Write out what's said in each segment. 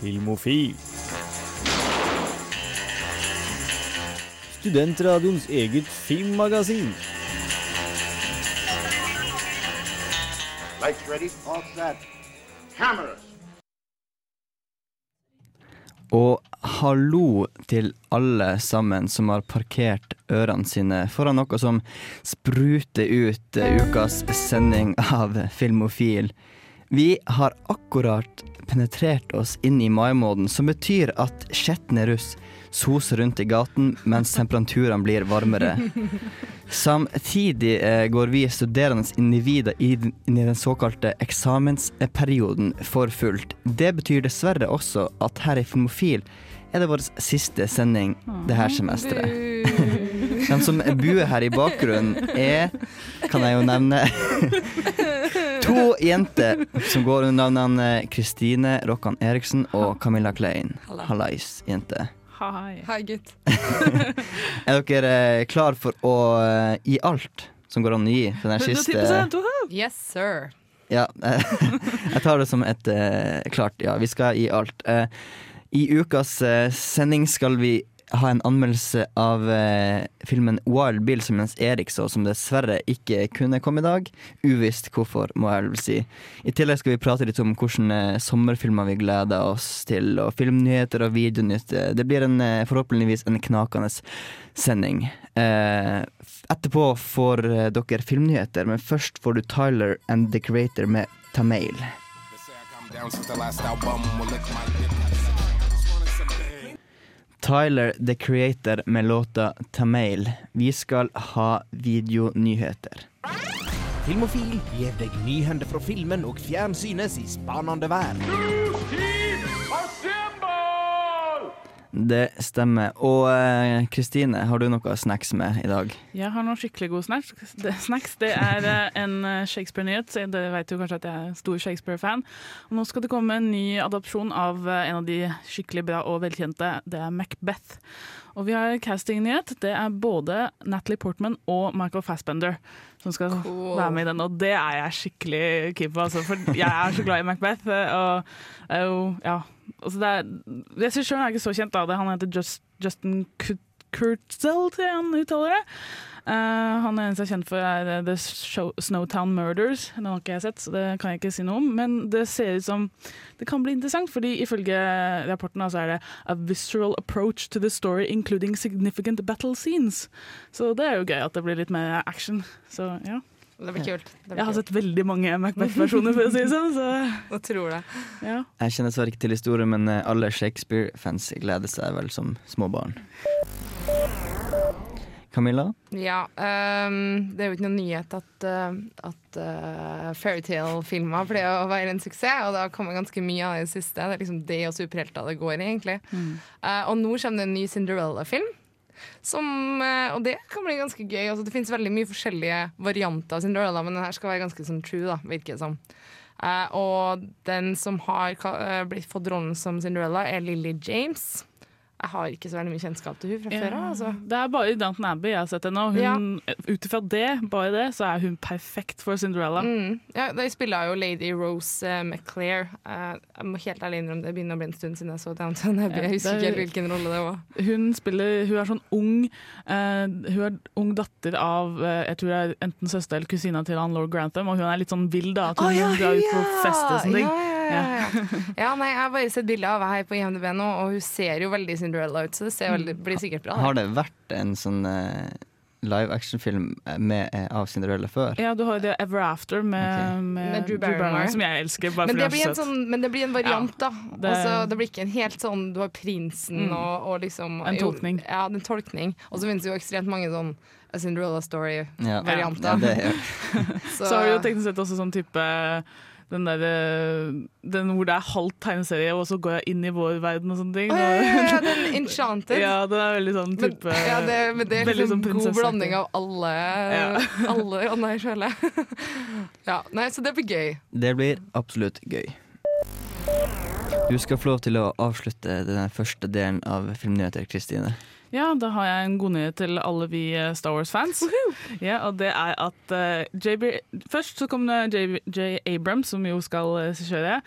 Filmofil. Studentradioens eget filmmagasin. Lights ready, all set. Cameras. Og hallo til alle sammen som har parkert ørene sine foran noe som spruter ut eh, ukas sending av Filmofil. Vi har akkurat penetrert oss inn i maimåneden, som betyr at skjetne russ soser rundt i gaten mens temperaturene blir varmere. Samtidig eh, går vi studerende individer i den, inn i den såkalte eksamensperioden for fullt. Det betyr dessverre også at her i Filmofil er det vår siste sending det her semesteret. Den som buer her i bakgrunnen er, kan jeg jo nevne, to jenter som går under navnene Kristine Rokkan Eriksen og Camilla Klein. Hallais, jente. Hei. Hei, gutt. Er dere klar for å eh, gi alt som går an å gi for den siste 110 woohoo! Yes, sir. Ja, jeg tar det som et eh, klart ja. Vi skal gi alt. Eh, I ukas eh, sending skal vi ha en anmeldelse av eh, filmen Wild Bill som Jens Erik så, som dessverre ikke kunne komme i dag. Uvisst hvorfor, må jeg vel si. I tillegg skal vi prate litt om hvilke eh, sommerfilmer vi gleder oss til, og filmnyheter og videonytt. Det blir en, eh, forhåpentligvis en knakende sending. Eh, etterpå får dere filmnyheter, men først får du Tyler and The Creator med Tamail. Tyler The Creator med låta Tamail. Vi skal ha videonyheter. Filmofil gir deg nyhender fra filmen og fjernsynets i spanende vær. Det stemmer. Og eh, Kristine, har du noe snacks med i dag? Jeg har noen skikkelig gode snacks. Det, snacks. det er eh, en eh, Shakespeare-nyhet. Dere vet jo kanskje at jeg er stor Shakespeare-fan. Nå skal det komme en ny adopsjon av en av de skikkelig bra og velkjente. Det er Macbeth. Og vi har castingnyhet. Det er både Natalie Portman og Michael Fassbender som skal Cool. være med i den. Og det er jeg skikkelig keen på, altså, for jeg er så glad i Macbeth. eh, Og er jo, ja altså det er, Regissøren er ikke så kjent, da. Det, han heter Just, Justin Kurtzel, til han uttaler det. Eh, han er eneste jeg er kjent for, er eh, The Show, Snowtown Murders. Den har ikke jeg sett, så det kan jeg ikke si noe om. Men det ser ut som det kan bli interessant, fordi ifølge rapporten så er det a visceral approach to the story including significant battle scenes. Så det er jo gøy at det blir litt mer action. Så ja. Det blir kult. Det blir Jeg har kult. sett veldig mange Macbeth-versjoner, for å si det sånn. Så Jeg tror det. ja. Jeg kjenner dessverre ikke til historien, men eh, alle Shakespeare-fans gleder seg vel som små barn. Camilla? Ja, um, det er jo ikke noen nyhet at, uh, at uh, fairytale-filmer pleier å være en suksess, og det har kommet ganske mye av det i det siste. Det er liksom det og superhelter det går i, egentlig. Eh, og nå kommer det en ny Cinderella-film. Som, eh, og det kan bli ganske gøy. Altså, det finnes veldig mye forskjellige varianter av Cinderella, men denne skal være ganske sånn true, da, virker det som. Uh, og den som har eh, blitt fått rollen som Cinderella, er Lily James. Jeg har ikke så veldig mye kjennskap til hun fra før av. Altså. Det er bare i Downton Abbey jeg har sett henne, og ja. ut ifra det, bare det, så er hun perfekt for Cinderella. Mm. Ja, de spiller jo Lady Rose uh, McClair. Uh, jeg må helt ærlig innrømme det begynner å bli en stund siden jeg så Downton Abbey. Jeg husker er- ikke helt hvilken rolle det var. Hun spiller, hun er sånn ung uh, Hun er ung datter av eh, Jeg tror det er enten søster eller kusina til han lord Grantham, og hun er litt sånn vill, da. At hun drar ut på fest og sånne ting. Ja, ja, ja, ja. ja, nei, jeg har bare sett bilde av henne her på IMDb nå, og hun ser jo veldig Cinderella ut, så det ser veldig, blir sikkert bra. Har Det. vært en sånn uh, live action-film med, eh, av Cinderella før? Ja, du har jo det Ever After med, okay. med, Med Drew Barrymore, som jeg elsker. Bare Men det, en sånn, men det blir en variant, da. det- Også, det blir ikke en helt sånn Du har prinsen Mm. og, og liksom En tolkning. Jo, ja, en tolkning. Og så finnes det jo ekstremt mange sånn A Cinderella Story-varianter. ja ja. Så, Så har vi jo teknisk sett også sånn type den der, den hvor det er halvt tegneserie, og så går jeg inn i vår verden og sånne ting. Oh, ja, ja, ja, den Enchanted. Ja, den er veldig sånn Men, type ja, det, men det er liksom sånn god blanding av alle, Ja. alle og Nei, føler ja, nei, så det blir gøy. det blir absolutt gøy. Du skal få lov til å avslutte den første delen av Filmnyheter, Kristine. Ja, da har jeg en god nyhet til alle vi eh, Star Wars-fans. Ja, og det er at uh, JB Først så kom det JB, J. Abrams, som jo skal regissere,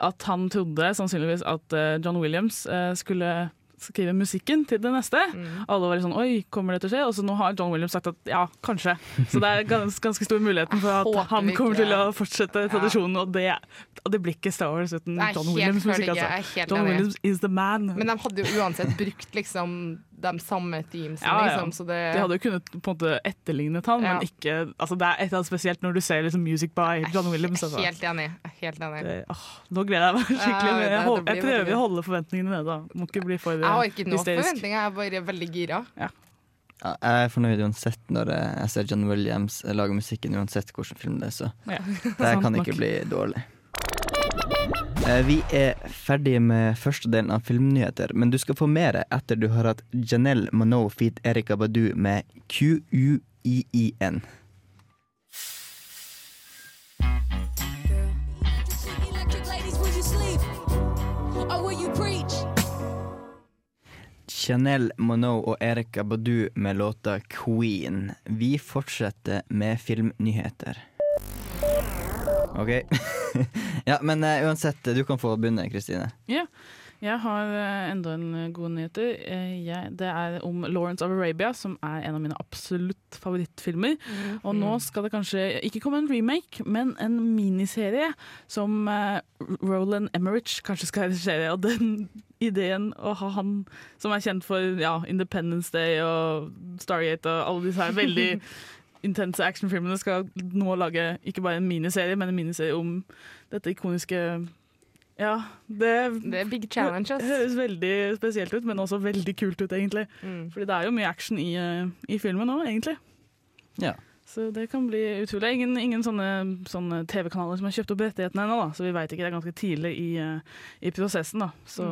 at han trodde sannsynligvis at uh, John Williams uh, skulle skrive musikken til det neste. Mm. Alle var litt sånn Oi, kommer det til å skje? Og så nå har John Williams sagt at ja, kanskje. Så det er gans, ganske stor muligheten for at han kommer til å fortsette tradisjonen, og det, det blir ikke Star Wars uten John Williams musikk, Altså. John. Williams is the man. Men de hadde jo uansett brukt liksom de samme teamsene. Ja, ja. liksom, så det De hadde jo kunnet på en måte etterlignet han, Ja. men ikke altså Det er et eller annet spesielt når du ser liksom Music by John Williams. Jeg Altså. helt enig. Jeg helt enig. Det, åh, nå gleder jeg meg skikkelig. Ja, Jeg, det blir jeg prøver å holde forventningene nede. da. Må ikke bli for Jeg har ikke noen forventninger, jeg er bare veldig gira. Ja, jeg er fornøyd uansett når jeg ser John Williams lage musikken, uansett hvilken film det er. Så Ja, det kan ikke bli dårlig. Eh, Vi er ferdige med første delen av filmnyheter, men du skal få mer etter du har hatt Janelle Monáe feat Erika Badu med QUIIN. Chanel Monoe og Erika Badu med låta Queen. Vi fortsetter med filmnyheter. OK. ja, men uh, uansett, du kan få begynne, Kristine. Ja. Jeg har eh, enda en eh, god nyheter. Jeg, det er om Lawrence of Arabia, som er en av mine absolutt favorittfilmer. Og nå skal det kanskje ikke komme en remake, men en miniserie som Roland Emmerich kanskje skal regissere. Og den ideen å ha han som er kjent for ja, Independence Day og Stargate og alle disse her veldig intense actionfilmene, skal nå lage ikke bare en miniserie, men en miniserie om dette ikoniske Ja, det Det er big challenge, ass. høres veldig spesielt ut, men også veldig kult ut, egentlig. Mm. Fordi det er jo mye action i, eh, i filmen nå, egentlig. Ja. Så det kan bli utrolig. Ingen, ingen sånne, sånne TV-kanaler som har kjøpt opp rettighetene ennå, så vi veit ikke. Det er ganske tidlig i, eh, i prosessen. da. Så,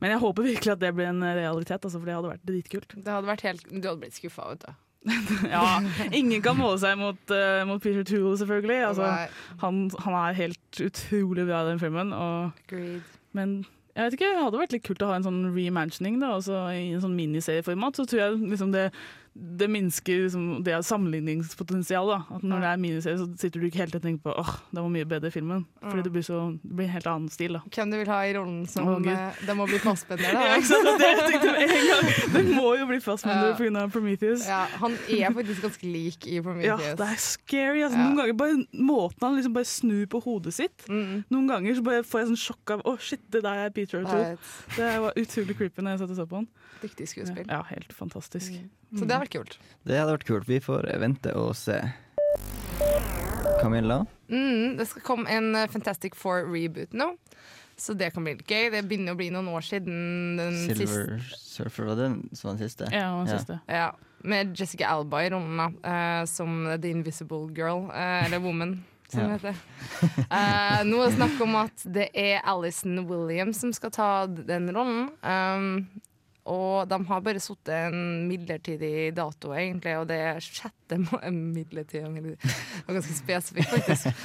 Men jeg håper virkelig at det blir en realitet, altså, for det hadde vært dritkult. Det hadde vært helt Du hadde blitt skuffa, vet du. Ja, Ingen kan måle seg mot, uh, mot Peter Toole, selvfølgelig. Altså, han, han er helt utrolig bra i den filmen. Og. Men jeg vet ikke, det hadde vært litt kult å ha en sånn reimagining da, i en sånn miniserieformat. Så tror jeg liksom det, det minsker liksom det sammenligningspotensial. At når det er miniserie, så sitter du ikke helt og tenker på åh, det var mye bedre i filmen. Fordi det blir, så, det blir en helt annen stil. da. Hvem du vil ha i rollen som oh, Det må bli fastbender, da. Ja, sant? Det, jeg tenkte med en gang. det må jo bli fastmender Ja. Prometheus. Ja, han er faktisk ganske lik i Ja, Prometheus. det er scary. Altså. Ja. Noen ganger bare Måten han liksom bare snur på hodet sitt Mm. Noen ganger så bare får jeg sånn sjokk av Å, shit, det der er Peter O'Toole. Det var utrolig creepy når jeg satt og så på han. dyktig skuespill. Ja, helt fantastisk. Så det hadde vært kult. Det hadde vært kult. Vi får vente og se. Camilla? Mm, det skal komme en eh, Fantastic Four-reboot nå. Så det kan bli litt gøy. Det begynner å bli noen år siden den siste. Silver Surfer var den som var den siste? Ja, den Ja. siste. Ja, med Jessica Alba i rollen, da, eh, som The Invisible Girl, uh, eller Woman. Som Ja. heter. Uh, nå er det snakk om at det er Alison Williams som skal ta den rollen. Um, og de har bare satt en midlertidig dato, egentlig, og det er 6. eh, midlertidig, midlertidig. Det var ganske spesifikt, faktisk.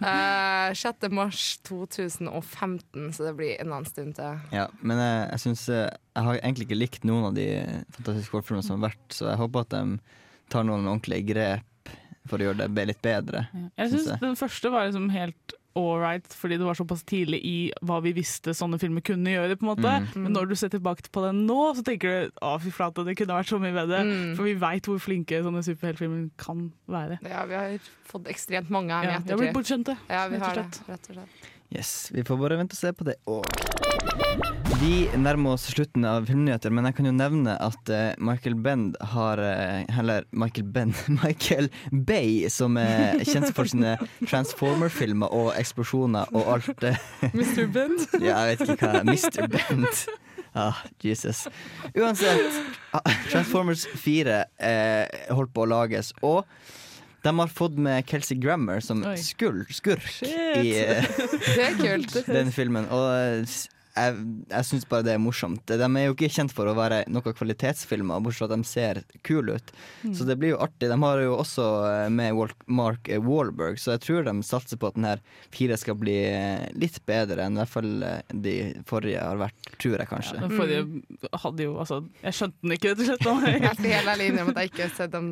Uh, 6. mars 2015, så det blir en annen stund til. Ja, men jeg, jeg synes eh, Jeg har egentlig ikke likt noen av de fantastiske kortfilmene som har vært, så jeg håper at de tar noen ordentlige grep for å gjøre det litt bedre. Jeg Synes syns den første var liksom helt ålreit, fordi det var såpass tidlig i hva vi visste sånne filmer kunne gjøre. på en måte. Mm. Men når du ser tilbake på den nå, så tenker du å fy flate, det kunne vært så mye bedre. Mm. For vi veit hvor flinke sånne superheltfilmer kan være. Ja, vi har fått ekstremt mange her med ja, ettertid. Ja, vi har blitt bortskjemte. Ja, rett og slett. Yes, Vi får bare vente og se på det òg. Vi nærmer oss slutten av filmnyheter, men jeg kan jo nevne at eh, Michael Bend har eh, Eller Michael Bend Michael Bay, som er kjent for sine Transformer-filmer og eksplosjoner og alt det. Mr. Bend. Ja, jeg vet ikke hva Mr. Bend. Ah, Jesus. Uansett, ah, Transformers 4 eh, holdt på å lages, og de har fått med Kelsey Grammer som skurk, skurk i Det kult. den filmen. Og eh, jeg, jeg syns bare det er morsomt. De er jo ikke kjent for å være noen kvalitetsfilmer, bortsett fra at de ser kule ut. Så det blir jo artig. De har jo også eh, med Mark Wallberg, Wahlberg, så jeg tror de satser på at denne fire skal bli eh, litt bedre enn i hvert fall de forrige har vært, tror jeg kanskje. Den forrige hadde jo altså Jeg skjønte den ikke, rett og slett. Jeg skal helt ærlig innrømme at jeg ikke har sett de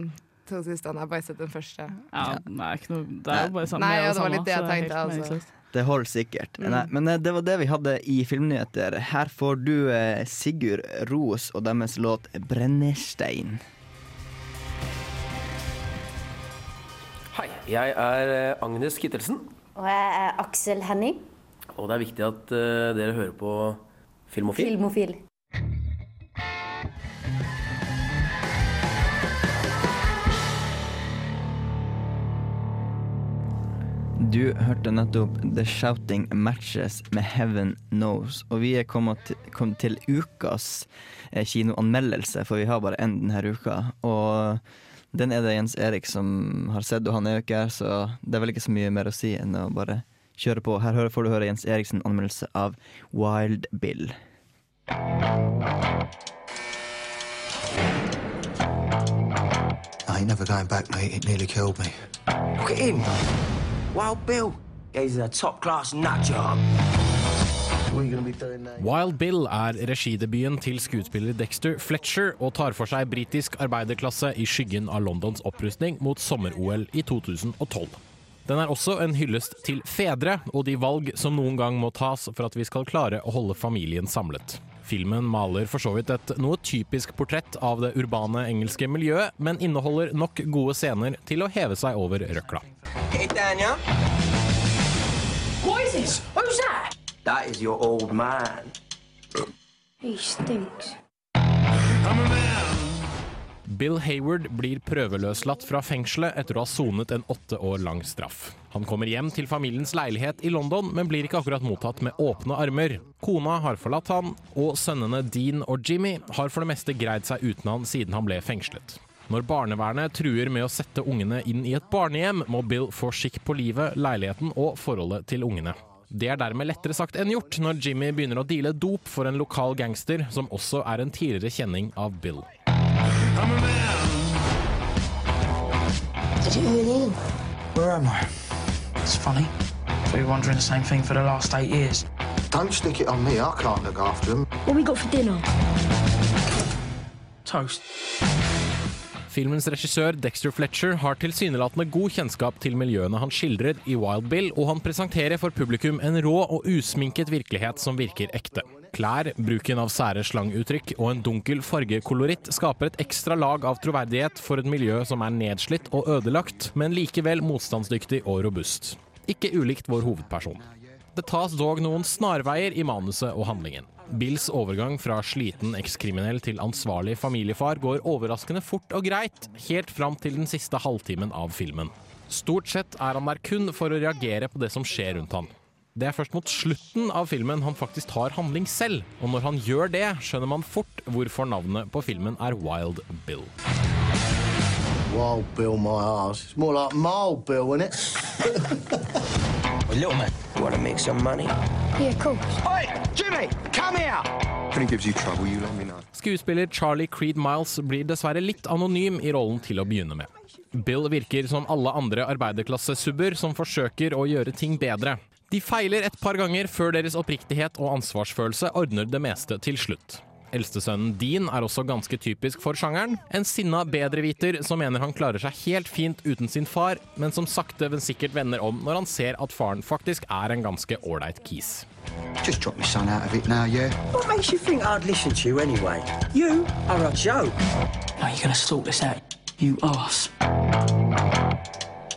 to siste. Jeg har sett den første. Ja, nei, ikke noe, det er jo bare sånn Nei, ja, det var litt det jeg tenkte, Det, altså. Det holder sikkert. Nei, men eh, det var det vi hadde i Filmnyheter. Her får du eh, Sigurd Ros og deres låt 'Brennestein'. Hei, jeg er eh, Agnes Kittelsen, Og jeg er Aksel Henning, og det er viktig at dere hører på Filmofil. filmofil. Du hørte nettopp The Shouting Matches med Heaven Knows. Og vi er kommet til, ukas eh, kinoanmeldelse, for vi har bare én denne uka. Og den er det Jens Erik som har sett, og han er jo ikke her, så det er vel ikke så mye mer å si enn å bare kjøre på. Her får du høre Jens Eriksen anmeldelse av Wild Bill. I ain't never going back, mate. It nearly killed me. Look at him. Wild Bill. He's a top class nut job. What are you going to be doing now? Wild Bill er regidebuten til skuespiller Dexter Fletcher og tar for seg britisk arbeiderklasse i skyggen av Londons opprustning mot sommer-OL i 2012. Den er også en hyllest til fedre og de valg som noen gang må tas for at vi skal klare å holde familien samlet. Filmen maler for så vidt et noe typisk portrett av det urbane engelske miljøet, men inneholder nok gode scener til å heve seg over røkla. Hey, yeah? What is this? Who's that? That is your old man. He stinks. Bill Hayward blir prøveløslatt fra fengselet etter å ha sonet en åtte år lang straff. Han kommer hjem til familiens leilighet i London, men blir ikke akkurat mottatt med åpne armer. Kona har forlatt han, og sønnene Dean og Jimmy har for det meste greid seg uten han siden han ble fengslet. Når barnevernet truer med å sette ungene inn i et barnehjem, må Bill få skikk på livet, leiligheten og forholdet til ungene. Det er dermed lettere sagt enn gjort når Jimmy begynner å deale dop for en lokal gangster, som også er en tidligere kjenning av Bill. Did you hear in? Where am I? It's funny. We were wondering the same thing for the last eight years. Don't stick it on me. I can't look after him. What we got for dinner? Toast. Filmens regissør Dexter Fletcher har tilsynelatende god kjennskap til miljøene han skildrer i Wild Bill, og han presenterer for publikum en rå og usminket virkelighet som virker ekte. Klær, bruken av sære slanguttrykk og en dunkel fargekoloritt skaper et ekstra lag av troverdighet for et miljø som er nedslitt og ødelagt, men likevel motstandsdyktig og robust. Ikke ulikt vår hovedperson. Det tas dog noen snarveier i manuset og handlingen. Bills overgang fra sliten ekskriminell til ansvarlig familiefar går overraskende fort og greit, helt fram til den siste halvtimen av filmen. Stort sett er han der kun for å reagere på det som skjer rundt han. Det er først mot slutten av filmen han faktisk tar handling selv, og når han gjør det, skjønner man fort hvorfor navnet på filmen er Wild Bill. Wild Bill, my ass. It's more like Mild Bill, isn't it? Well, little man, you want to make some money? Yeah, cool. Oi, Jimmy, come here! If any gives you trouble, you let me know. Skuespiller Charlie Creed Miles blir dessverre litt anonym i rollen til å begynne med. Bill virker som alle andre arbeiderklassesubber som forsøker å gjøre ting bedre. De feiler et par ganger før deres oppriktighet og ansvarsfølelse ordner det meste til slutt. Eldstesønnen Dean er også ganske typisk for sjangeren. En sinna bedreviter som mener han klarer seg helt fint uten sin far, men som sakte, men sikkert vender om når han ser at faren faktisk er en ganske ålreit kis. Just drop my son out of it now, yeah? What makes you think I'd listen to you anyway? You are a joke. Are you going to sort this out, you ass? Do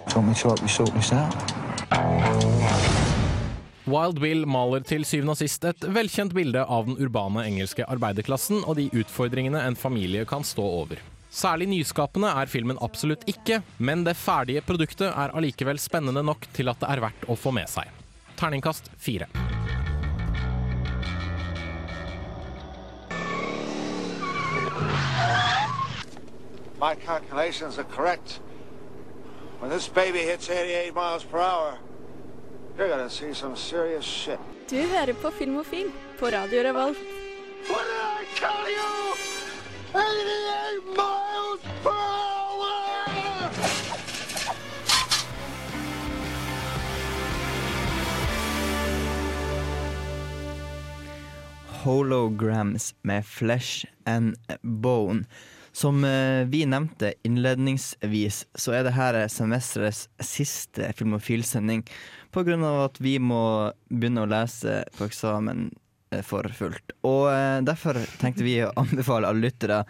you want me to help you sort this out? Wild Bill maler til syvende og sist et velkjent bilde av den urbane engelske arbeiderklassen og de utfordringene en familie kan stå over. Særlig nyskapende er filmen absolutt ikke, men det ferdige produktet er allikevel spennende nok til at det er verdt å få med seg. Terningkast fire. My calculations are correct. When this baby hits 88 miles per hour, you're gonna see some serious shit. Du hører på Filmofil på Radio Revolt. What did I tell you? 88 miles per hour! Holograms med Flesh and Bone. Som eh, vi nevnte innledningsvis, så er det her semesterets siste filmofilsending av at vi må begynne å lese på eksamen eh, for fullt. Og eh, derfor tenkte vi å anbefale alle lyttere,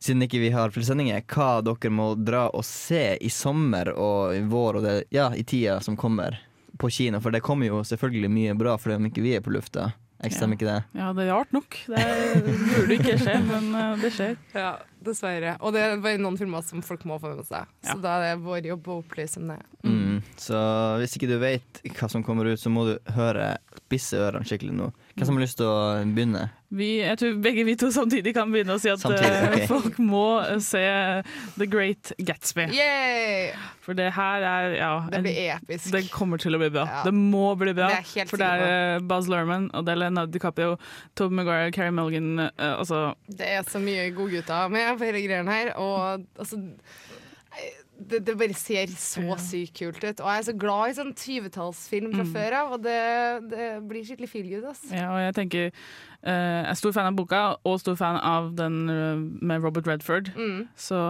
siden ikke vi har fullsendinger, hva dere må dra og se i sommer og i vår og det, ja, i tida som kommer på kino. For det kommer jo selvfølgelig mye bra fordi om ikke vi er på lufta. Jeg stemmer ikke det? Ja, det er rart nok. Det burde ikke skje, men eh, det skjer. Ja, dessverre. Og det er bare noen filmer som folk må få med seg. Så da er det vår jobb å opplyse om det. Mm. Så hvis ikke du vet hva som kommer ut, så må du høre spisse ørene skikkelig nå. Hvem som har lyst til å begynne? Vi, jeg tror begge vi to samtidig kan begynne å si at Samtidig, eh, folk må eh, se The Great Gatsby. Yay! For det her er ja, Det blir en- episk. Det kommer til å bli bra. Ja. Det må bli bra. Det er for det er Baz eh, Buzz Lerman og det er Leonardo DiCaprio, Tobey Maguire, Carrie Mulligan altså, Det er så mye godgutter med på hele greia her, og altså det, det bare ser så sykt kult ut. Og jeg er så glad i sånn 20-tallsfilm fra Mm. før av, og det, det blir skikkelig feel good. ass. Ja, og jeg tenker uh, Jeg er stor fan av boka, og stor fan av den eh, med Robert Redford. Mm. Så,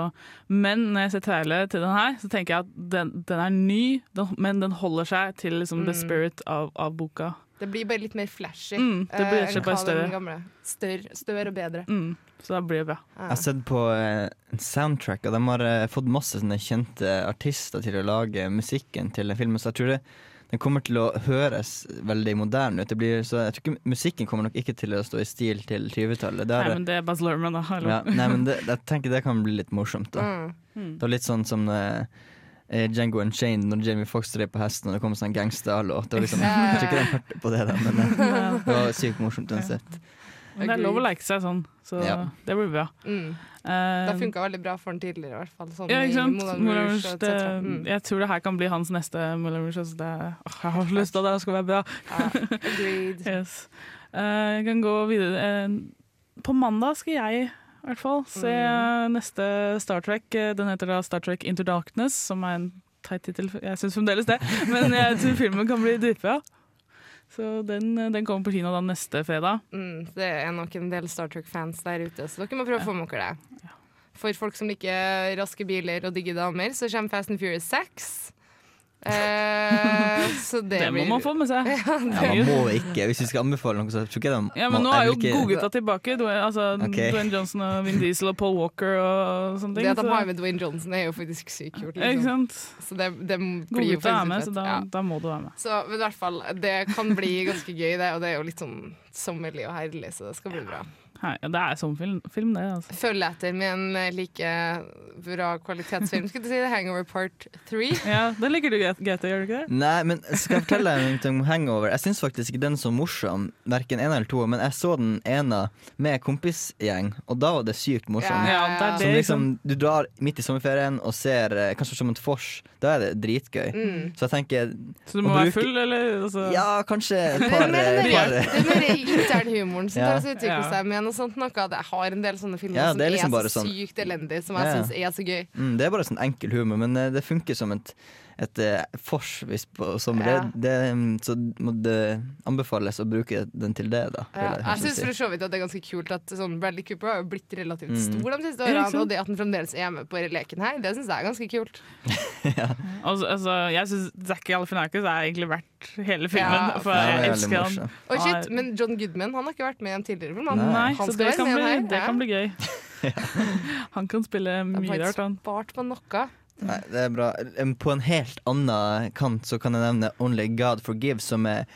men når jeg ser trailer til den her, så tenker jeg at den, den er ny, den, men den holder seg til liksom, the Mm. spirit av, av boka. Det blir bare litt mer flashy Mm, det blir eh, slett enn bare større. den gamle. Større, større og bedre. Mm, så da blir det bra. Jeg har sett på eh, en soundtrack, og de har eh, fått masse sånne kjente artister til å lage musikken til en film. så jeg tror det den kommer til å høres veldig moderne ut. Det blir, så jeg tror ikke, musikken kommer nok ikke til å stå i stil til 20-tallet. Nei, men det er Baz Lerman, da. Ja, nei, men det, jeg tenker det kan bli litt morsomt. da Mm. Mm. Det var litt sånn som eh, eh, Django Unchained når Jamie Fox drev på hesten og det kom en sånn gangsterlåt. Liksom, Jeg tror ikke de hørte på det, da, men eh, det var sykt morsomt uansett. Men det er lov å like seg sånn, så Ja. det blir bra. Mm. Eh, Det funka veldig bra for den tidligere, i hvert fall. Sånn ja, ikke sant? Moulin Moulin Rouge Rouge, det. Mm. jeg tror det her kan bli hans neste Moulin Rouge. Altså det, åh, jeg har så lyst til at det skal være bra. Ja, yes. uh, jeg kan gå videre. Uh, på mandag skal jeg i hvert fall se Mm. neste Star Trek. Eh, Den heter da Star Trek Into Darkness, som er en teit tittel. Jeg syns fremdeles det, men jeg tror filmen kan bli dritbra. Så den, eh, den kommer på kino da neste fredag. Mm, det er nok en del Star Trek-fans der ute, så dere må prøve å få med dere det. For folk som liker raske biler og digge damer, så kommer Fast and Furious 6. Eh, så det, Det må blir man få med seg. Ja, Ja, man må ikke, hvis vi skal anbefale noe, så tror ikke de Ja, men nå er jo ikke- godgutta tilbake. Dwayne, altså, okay. Dwayne Johnson og Vin Diesel og Paul Walker og sånne ting. Det at de så- har med Dwayne Johnson, er jo faktisk sykt kult. Liksom. Så det, det blir jo er med, så da, Ja. da må du være med. Så men i hvert fall, det kan bli ganske gøy, det. Og det er jo litt sånn sommerlig og herlig, så det skal bli bra. Ja, det er sommerfilm, film, det. altså. Følg etter med en eh, like bra kvalitetsfilm. Skulle du si det? Hangover Part 3? Ja, Den liker du, GT, gjør du ikke det? Nei, men skal jeg fortelle deg noe om Hangover? Jeg syns faktisk ikke den så morsom, verken en eller to, men jeg så den ene med kompisgjeng, og da var det sykt morsom. Ja, ja, det er det, liksom, du drar midt i sommerferien og ser eh, kanskje som et fors. Da er det dritgøy. Mm. Så jeg tenker Så du må bruke... være full, eller? Altså. Ja, kanskje et par, det er eh, mer- par det er mer internhumoren som tar seg utvikle Ja. seg med noe sånt. Noe. Jeg har en del sånne filmer Ja, som er liksom er så sånn- sykt elendige, som jeg ja. syns er så gøy. Mm, det er bare sånn enkel humor, men eh, det funker som et, et forsvis hvis på sommer. Ja. Mm, så må det anbefales å bruke den til det, da. Ja, jeg jeg syns for så vidt at det er ganske kult at sånn Bradley Cooper har jo blitt relativt Mm. stor de siste årene, og det at han fremdeles er med på leken her, det syns jeg er ganske kult. Altså, altså, jeg syns Zack Alfinakis er egentlig verdt hele filmen, Ja, for jeg er elsker han. Og shit, men John Goodman han har ikke vært med i en tidligere film. Han, Nei, han så det kan, bli, det kan bli gøy. Han kan spille mye rart, han. spart på noe. Nei, det er bra. På en helt annen kant så kan jeg nevne Only God Forgives, som er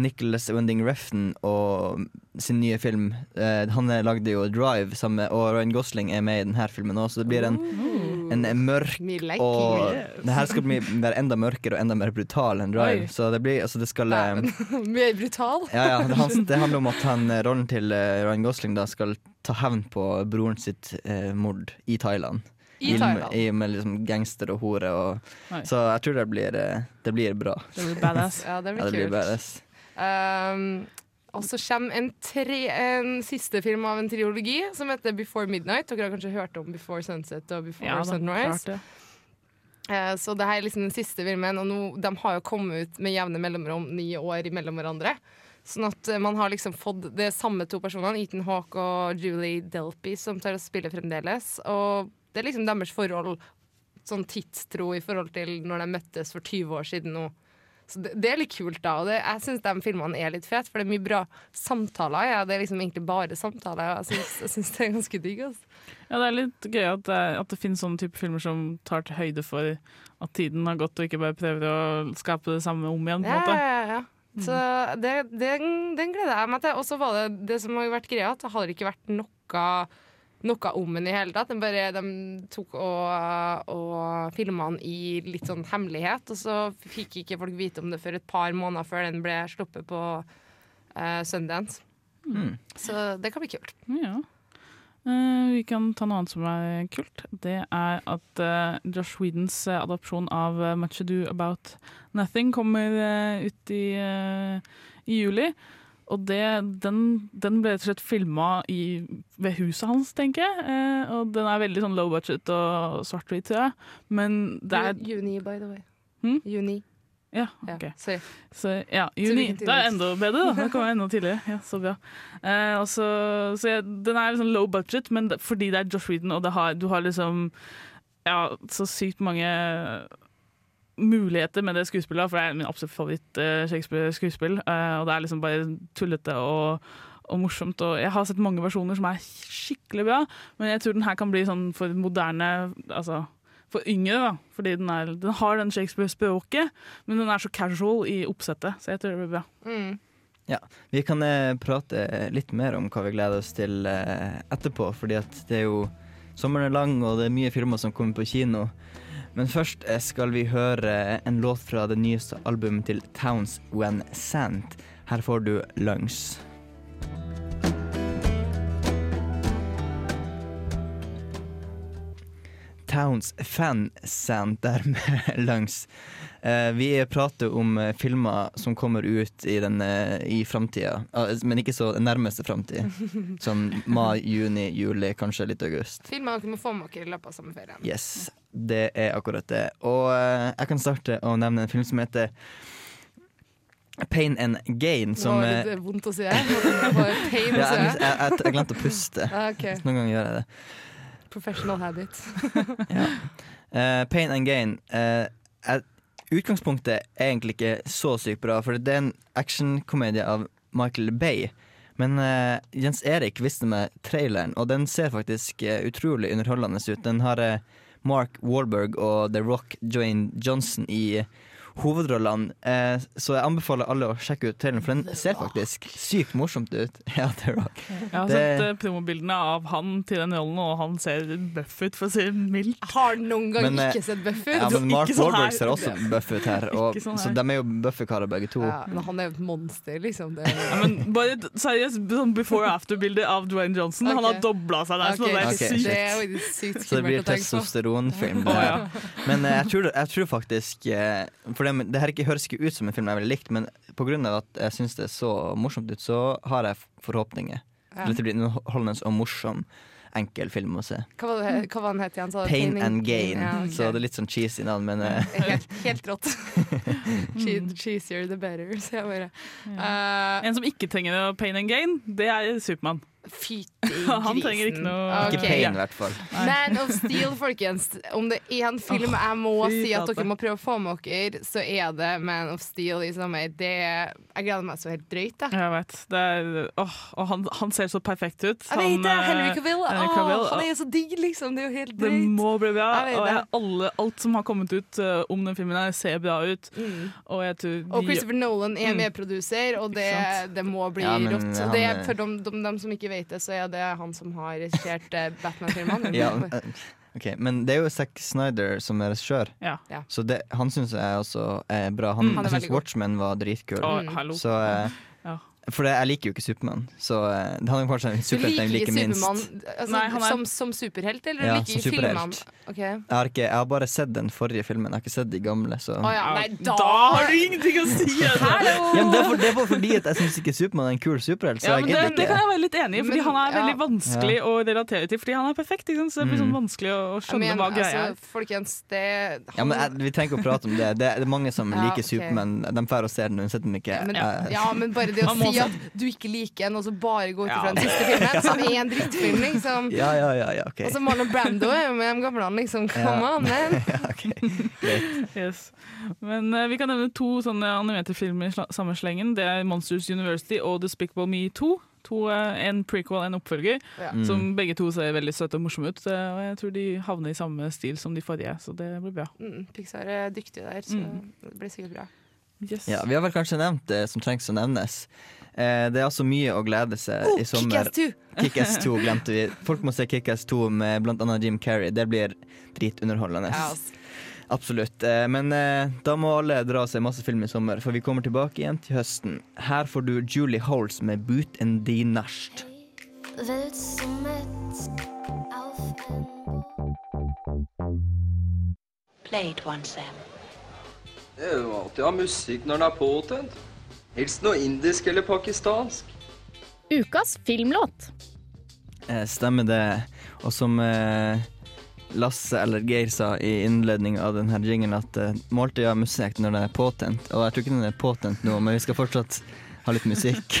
Nicholas Winding Refn og sin nye film. Eh, han lagde jo Drive, sammen og Ryan Gosling er med i denne filmen òg, så det blir en, en mørk like og it. det her skal bli, enda mørkere og enda mer brutal enn Drive. Oi. Så det blir, altså det skal Mer brutal. ja, ja, det, det handler om at han, eh, rollen til eh, Ryan Gosling da skal ta hevn på broren sitt eh, mord i Thailand. I Thailand. I, med liksom gangster og hore. Og, så jeg tror det blir, eh, det blir bra. Det blir badass. Ja, det blir Ja, det blir badass. Um, og så kommer en, tre, en siste film av en triologi som heter Before Midnight. Dere har kanskje hørt om Before Sunset og Before Ja, Sunrise? Eh, Så det her er liksom den siste filmen, og nå, de har jo kommet ut med jevne mellomrom, ni år imellom hverandre. Sånn at eh, man har liksom fått det samme to personene, Ethan Hawke og Julie Delpy, som tar og spiller fremdeles. Og det er liksom deres forhold, sånn tidstro i forhold til når de møttes for 20 år siden nå. Så det, det er litt kult, da. Og det, jeg syns de filmene er litt fete, for det er mye bra samtaler. Ja. Det er liksom egentlig bare samtaler. og Jeg syns, det er ganske digg. Altså. Ja, det er litt gøy at det, at det finnes sånne type filmer som tar til høyde for at tiden har gått, og ikke bare prøver å skape det samme om igjen. på en Ja, måte. ja, ja. Så det, den, den gleder jeg meg til. Og så var det det som har vært greia, at det har ikke vært noe, noe om den i hele tatt. Den bare, de tok og, og filma den i litt sånn hemmelighet, og så fikk ikke folk vite om det før et par måneder før den ble sluppet på uh, Sundance. Mm. Så det kan bli kult. Ja. Uh, vi kan ta noe annet som er kult. Det er at uh, Josh Whedons uh, adopsjon av Much Ado About Nothing kommer ut i, i juli. Og det, den, den ble rett og slett filma ved huset hans, tenker jeg. Eh, og den er veldig sånn low budget og svart-hvit, tror jeg. Men det er Juni, by the way. Hmm? Juni. Ja, Ja, ok. sorry. Så, ja, juni. Da Det er jeg enda bedre, da. Det kommer enda tidligere. Ja, så bra. Eh, også, så, ja, den er liksom low budget, men fordi det er Josh Whedon, og det har, du har liksom ja, så sykt mange muligheter med det skuespillet, for det er min absolutt favoritt-Shakespeare-skuespill. Eh, og det er liksom bare tullete og, og morsomt. Og jeg har sett mange versjoner som er skikkelig bra, men jeg tror den her kan bli sånn for moderne Altså for yngre, da. Fordi den, er, den har den Shakespeare-språket, men den er så casual i oppsettet, så jeg tror det blir bra. Mm. Ja, Vi kan eh, prate litt mer om hva vi gleder oss til eh, etterpå, fordi at det er jo Sommeren er lang, og det er mye filmer som kommer på kino. Men først eh, skal vi høre en låt fra det nyeste albumet til Towns When Sant. Her får du Lungs. Towns fansenter langs. Eh, vi prater om eh, filmer som kommer ut i, den, eh, i framtida, men ikke så nærmeste framtid. Som mai, juni, juli, kanskje litt august. Filmer dere må få med dere i løpet av sommerferien. Yes, det er akkurat det. Og jeg kan starte å nevne en film som heter Pain and Gain. Det var litt vondt å si det. Pain ja, jeg, jeg, jeg glemte å puste. Ah, ok. Noen ganger gjør jeg det. Professional habit. Eh, Pain and Gain Uh, Utgangspunktet er egentlig ikke så sykt bra, for det er en actionkomedie av Michael Bay. Men uh, Jens Erik viste meg traileren, og den ser faktisk utrolig underholdende ut. Den har Mark Wahlberg og The Rock Joanne Johnson i hovedrollene. Eh, så jeg anbefaler alle å sjekke ut traileren, for den ser faktisk sykt morsomt ut. Ja, The Rock. Jeg har Det- sett uh, promobildene av han til den rollen, og han ser buff ut, for å si det mildt. Har han noen gang Men, eh, ikke sett Buff ut? Ja, men Mark Ikke sånn Wahlberg ser også buff ut her, og, sånn her. så de er jo buffekarer begge to. Ja, men han er jo et monster, liksom. Det. Ja, men bare seriøst sånn before after-bilde av Dwayne Johnson. Han har dobla seg der. okay. så det er sykt. Det er sykt Så det blir testosteronfilm. Å, ja. Men eh, jeg, tror, jeg tror faktisk eh, For det, det her ikke høres ikke ut som en film jeg ville likt, men pga. at jeg syns det er så morsomt ut, så har jeg forhåpninger. Ja. Til at det blir en underholdende og morsom, enkel film å se. Hva var, det, hva var den het igjen? Pain and Gain. Ja, okay. Så det er litt sånn cheesy navn, men eh, helt, helt rått. Che- Cheesier the better, så jeg bare Eh, En som ikke trenger pain and gain, det er Supermann. Fytti Han trenger ikke noe ikke pain, i hvert fall. Man of Steel, folkens. Om det er en film jeg må oh, si at dere må prøve å få med dere, så er det Man of Steel i sommer. Det, jeg gleder meg så helt drøyt. Jeg. Jeg vet. Det er, åh, og han, han ser så perfekt ut. Jeg vet det! eh, Henry Cavill. Henry Åh, Cavill, han er jo så digg, liksom. Det er jo helt Det drøyt. må bli bra. Jeg Og jeg, alle, alt som har kommet ut uh, om den filmen, her ser bra ut. Mm. Og jeg tror Og Christopher Nolan er Mm. medproduser, og det, det må bli Ja, men rått. Og det er, er- for dem, dem, dem som ikke vet det, så er det han som har regissert eh, Batman-filmene. Ja, okay. Men det er jo Zack Snyder som er regissør, Ja. Ja. så det, han syns jeg også er bra. Han, Mm, han er jeg syns. Watchmen var dritkul. Mm. Så eh. For det, jeg liker jo ikke Supermann, så eh, han er kanskje en Du superhelt jeg liker minst. Altså, Nei, er- som, som superhelt, eller Ja, liker som superhelt. Okay. Jeg har, ikke, jeg har bare sett den forrige filmen, jeg har ikke sett de gamle. Så. Å ja, nei, da, Da har du ingenting å si! Altså. Ja, det, er for, det er bare fordi at jeg syns ikke Supermann er en kul superhelt. Så Ja, jeg det, det kan jeg være litt enig i, fordi Men, han er veldig ja. vanskelig å relatere til. Fordi han er perfekt, ikke sant? så det blir sånn Mm. vanskelig å å skjønne men, hva greia er. altså, folkens, det Ja, men jeg, Vi trenger ikke å prate om det. Det er, det er mange som Ja, liker okay. Supermann. De drar og ser den uansett om ikke ja, men bare det å må si at du ikke liker en, og så bare gå ut Ja. ifra den siste filmen, som er en drittfilm, liksom. ja, ja, ja, ja, ok. Og så Marlon Brando er jo med de gamle, liksom. Come Ja. on, man. ja, ok. Yes. Men uh, vi kan nevne to sånne animerte filmer i samme slengen. Det er Monsters University og Despicable Me 2. To, eh, en prequel en oppfølger, Ja. Mm. som begge to ser veldig søte og morsomme ut. eh, Og jeg tror de havner i samme stil som de forrige, så det blir bra. Mm, Pixar er dyktige der, så Mm. det blir sikkert bra. Yes. Ja, vi har vel kanskje nevnt det som trengs å nevnes. Eh, det er altså mye å glede seg Oh, i sommer. Kick-Ass 2! Kick-Ass 2 glemte vi. Folk må se Kick-Ass 2 med annet Jim Carrey. Det blir dritunderholdende. Ja, altså. Absolutt. Eh, Men eh, da må alle dra og se masse film i sommer, for vi kommer tilbake igjen til høsten. Her får du Julie Holes med 'Boot and the Nasht'. Played Sam. Det er jo alltid å ha musikk når den er påtent. Helst noe indisk eller pakistansk. Ukas filmlåt. Eh, Stemmer det. Og som eh, Lasse eller Geir sa i innledningen av denne jingen, at eh, måltid har musikk når den er påtent. Og jeg tror ikke den er påtent nå, men vi skal fortsatt ha litt musikk.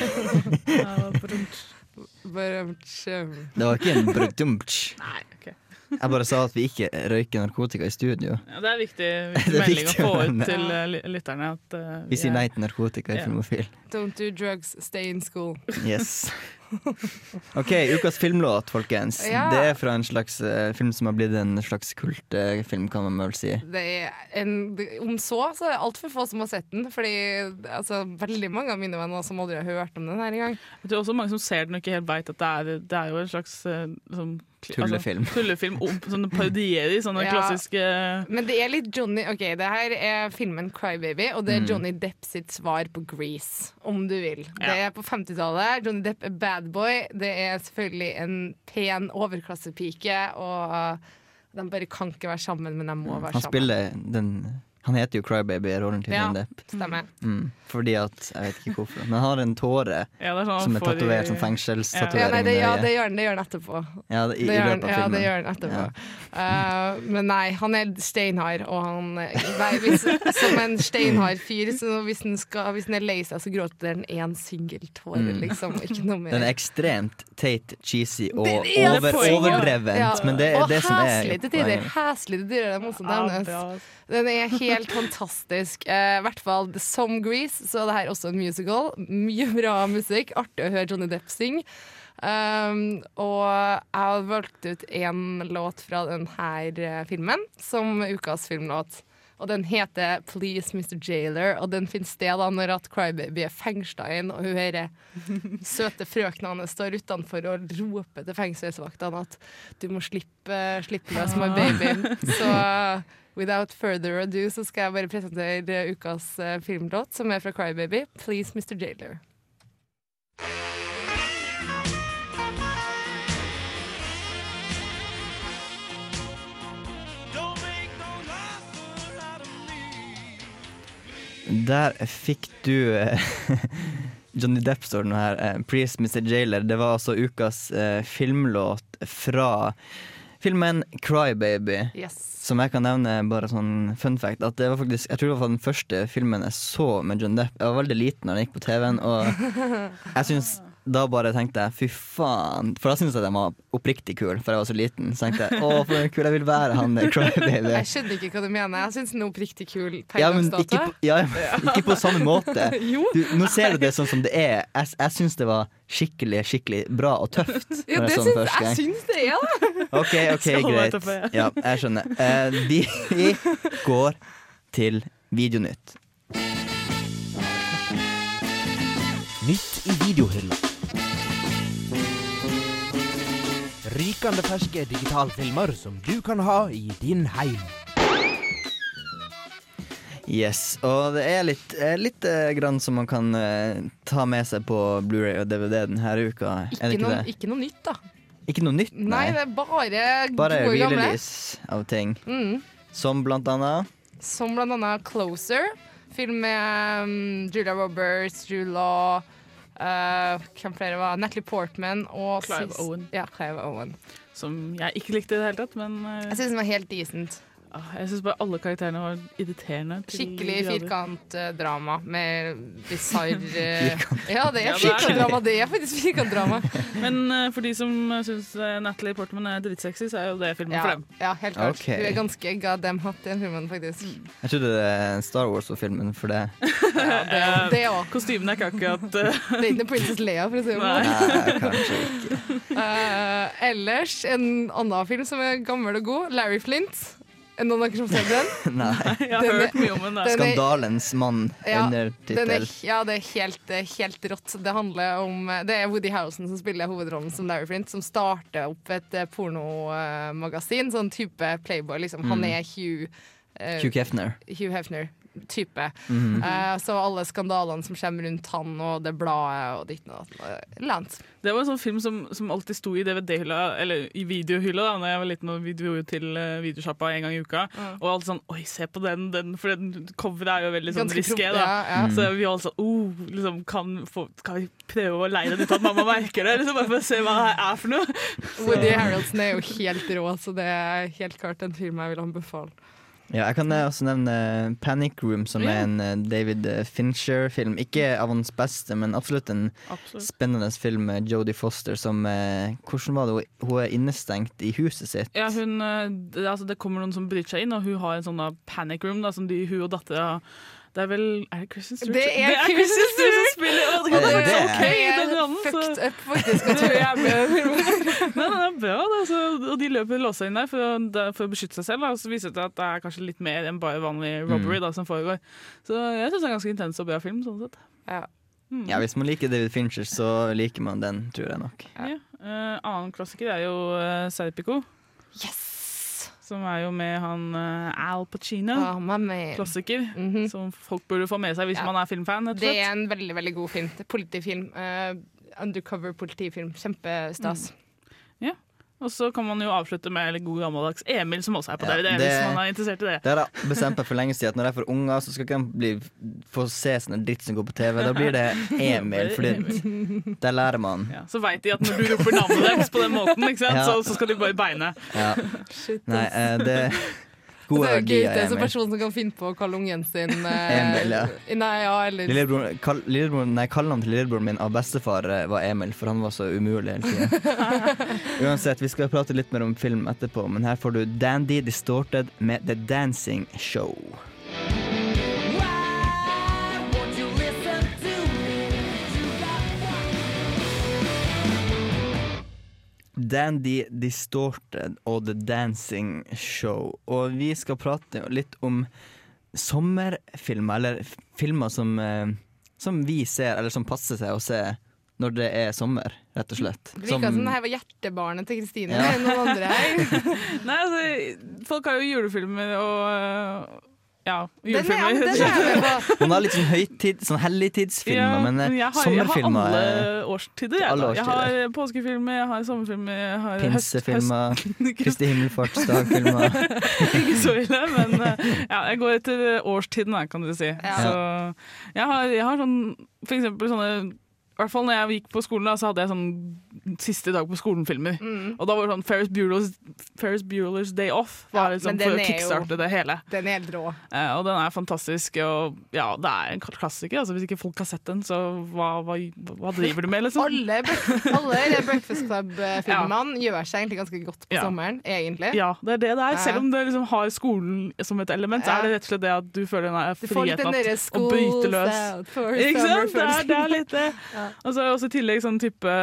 Det var ikke en brudumtsj. Nei, ok. Jeg bare sa at vi ikke røyker narkotika i studio. Ja, det er viktig, Det viktig er melding viktig å få ut til eh, lytterne. At, uh, Vi sier er- nei til narkotika i yeah. Filmofil. Don't do drugs, stay in school. Yes. OK, ukas filmlåt, folkens. Ja. Det er fra en slags uh, film som har blitt en slags kultfilm, kan man vel si. Det er en, om så, så er det altfor få som har sett den. Fordi altså, veldig mange av mine venner som aldri har hørt om den her engang. Det er også mange som ser den og ikke helt veit at det er, det er jo en slags uh, sånn, kli- Tullefilm. Altså, tullefilm om sånne parodierer sånne Ja. klassiske Men det er litt Johnny Ok, det her er filmen Crybaby, og det er Mm. Johnny Depp sitt svar på Grease, om du vil. Det er på 50-tallet. Johnny Depp er bad boy. Det er selvfølgelig en pen overklassepike, og de bare kan ikke være sammen, men de må være sammen. Han spiller den Han heter jo Crybaby i rollen til Ja, Depp. stemmer. Mm, fordi at Jeg vet ikke hvorfor. Men han har en tåre Ja, er sånn som er tatovert som Ja, fengselstatovering. nei, det, ja, det gjør han, det gjør han etterpå. Ja, det- i- i det gjør han, løpet av ja, det gjør han etterpå. Uh, men nei, han er steinhard, og han nei, hvis, Som en steinhard fyr, så hvis han, skal, hvis han er lei seg, så gråter han én singel tåre, Mm. liksom. Ikke noe mer. Den er ekstremt teit, cheesy og er over, overdrevent. Ja, Men det er og det som er heslig til tider. Heslig til tider, det må også nevnes. Den er helt fantastisk. Eh, I hvert fall som Grease, så det her også en musical. Mye bra musikk. Artig å høre Johnny Depp synge. Um, og jeg har valgt ut én låt fra denne filmen som ukas filmlåt. Og den heter 'Please Mr. Jailer', og den finner sted da når at Crybaby er fengsla inn, og hun hører søte frøkna hans står utenfor og roper til fengselsvaktene at 'du må slippe, slippe løs my baby'. Så without further ado så skal jeg bare presentere ukas eh, filmlåt, som er fra Crybaby. 'Please Mr. Jailer'. Der fikk du eh, Johnny Depp står nå her. eh, 'Please Mr. Jailer'. Det var altså ukas filmlåt fra filmen 'Crybaby'. Yes. Som jeg kan nevne bare sånn fun fact. At det var faktisk, jeg tror det var den første filmen jeg så med John Depp. Jeg var veldig liten da den gikk på TV-en, og jeg syns da bare tenkte jeg fy faen. For da syntes jeg den var oppriktig kul, for jeg var så liten. Så tenkte jeg å, for kul jeg vil være han Crybaby. Jeg skjønner ikke hva du mener. Jeg syns den er oppriktig kul per Ja, men dags ikke dato. ja, ikke på samme måte. Jo. Du, nå ser du det sånn som det er. Jeg, jeg syns det var skikkelig skikkelig bra og tøft. Ja, det jeg syns, jeg syns det er det. OK, ok, greit. Ja, jeg skjønner. Eh, vi går til Videonytt. Nytt i videohylla. Rykende ferske digitalfilmer som du kan ha i din heim. Yes, og det er litt, eh, litt eh, grann som man kan eh, ta med seg på Blu-ray og DVD denne uka. er det Ikke, ikke noe, det? ikke noe nytt, da. Ikke noe nytt, Nei, nei. det er bare, Bare gode gamle. re-release av ting. Mm. Som blant annet Som blant annet Closer. Film med um, Julia Roberts, Jude Eh, Hvem flere var Natalie Portman og Clive Owen. Ja, Clive Owen. Som jeg ikke likte i det hele tatt, men uh, Jeg syns den var helt decent. Ah, jeg syns bare alle karakterene var irriterende. Skikkelig firkantdrama med bisarr eh, Ja, det er firkantdrama. Det er faktisk firkantdrama. Men eh, for de som syns Natalie Portman er drittsexy, så er jo det filmen Ja, for dem. ja, helt klart. Okay. Du er ganske goddamn hot i den filmen, faktisk. Jeg trodde det er Star Wars og filmen for det. Ja, det, Eh, det òg. Kostymene er ikke akkurat eh, Det er ikke Princess Lea, for å si det sånn. Kanskje ikke. Eh, ellers en annen film som er gammel og god, Larry Flint. Sett den? Nei. Jeg har Den er- hørt mye om den. der. er- Skandalens mann Ja, under er, tittel. ja, det er helt, helt rått. Det handler om Det er Woody Housen som spiller hovedrollen som Larry Flint, som starter opp et eh, pornomagasin. Sånn type Playboy, liksom. Han Mm. er Hugh uh, Hugh Hefner. Hugh Hefner. Type. Mhm. Uh, så alle skandalene som kommer rundt han og det bladet og ditt og datt. eh, Lance. Det var en sånn film som, som alltid sto i DVD-hylla, eller i videohylla da Når jeg var liten og vi dro til uh, videosjappa en gang i uka. Mm. Og alltid sånn Oi, se på den, den for den coveret er jo veldig sånn risky. Ja, ja, mm. Så vi var alle sånn oh, liksom, kan, få, kan vi prøve å leie den ut at mamma merker det? Liksom, bare for å se hva det er for noe. Woody Harrelson er jo helt rå, så det er helt klart en film jeg vil anbefale. Ja, jeg kan eh, også nevne Panic Room, som er en eh, David eh, Fincher-film. Ikke av hans beste, men absolutt en Absolutt. spennende film med Jodie Foster som eh, Hvordan var det? Hun- er innestengt i huset sitt. Ja, hun, eh, det, altså, det kommer noen som bryter seg inn, og hun har en sånn panic room da, som de, hun og dattera Det er vel Er det Christian Stewart? Det er det er Christian Stewart som spiller! Og det, Er det er det? så ok, Det den er rollen, så- fucked up, faktisk, er med. Nei, det er bra, da. Så, og de løper låsa inn der for, å- for å beskytte seg selv. Da. Så viser det seg at det er kanskje litt mer enn bare vanlig robbery da, som foregår. Så jeg syns det er en ganske intens og bra film. sånn sett. Ja. Mm. Ja, Hvis man liker David Fincher, så liker man den, tror jeg nok. Ja. Eh, annen klassiker er jo uh, Serpico. Som er jo med han eh, Al Pacino. Oh, klassiker. Klassiker. Mhm. Som folk burde få med seg hvis Ja. man er filmfan. Det slett. er en veldig veldig god film. Politifilm. Uh, undercover politifilm. Kjempestas. Ja. Og så kan man jo avslutte med god gammeldags Emil, som også er på Ja, DVD, det- hvis man er interessert i det. Det har jeg bestemt meg for lenge siden at når jeg får unger, så skal ikke de bli, få se sånne dritt som går på TV. Da blir det Emil, for der lærer man. Ja, så veit de at når du roper navnet deres på den måten? Ja. Så, så skal de bare beine. Ja. Shit, Nei, eh, det Det er jo gøy det er Emil. person som kan finne på å kalle ungen sin eh, Emil, ja. Nei, ja, eller Lillebror, kall, lillebror, nei, Kallenavnet til lillebroren min av bestefar eh, var Emil, for han var så umulig hele tida. Uansett, vi skal prate litt mer om film etterpå, men her får du Dandy Distorted med The Dancing Show. Dandy Distorted og The Dancing Show. Og vi skal prate litt om sommerfilmer, eller filmer som, eh, som vi ser, eller som passer seg å se når det er sommer, rett og slett. Det virka som det her var hjertebarnet til Kristine. Ja. Noen andre her. Nei, altså, folk har jo julefilmer og ja, Den er, ja, den er litt sånn høytid, sånn helligtidsfilmer, Ja, men, eh, jeg har, sommerfilmer Jeg har eh, alle årstider. Jeg, alle årstider. jeg har påskefilmer, jeg har sommerfilmer, jeg har Pinsefilmer, Kristi himmelfartsdag-filmer. Ikke så ille, men eh, ja, jeg går etter årstiden, kan du si. Så jeg har, jeg har sånn For eksempel sånne i hvert fall når jeg gikk på skolen, da, så hadde jeg sånn siste dag på skolen-filmer. Mm. Og da var det sånn Ferris Bueller's, Ferris Bueller's Day Off var liksom for å kickstarte det hele. Den er helt rå. Eh, og den er fantastisk. Og ja, det er en klassiker. Altså, hvis ikke folk har sett den, så hva, hva, hva driver du med, liksom? Alle, alle Breakfast Club-filmene gjør seg egentlig ganske godt på Ja. sommeren, egentlig. Ja, det er det det er. Selv om det liksom har skolen som et element, så er det rett og slett det at du føler den friheten til å bryte løs. out for Ikke summer sant? Det er, det er litt det. Og så er det også i tillegg sånn type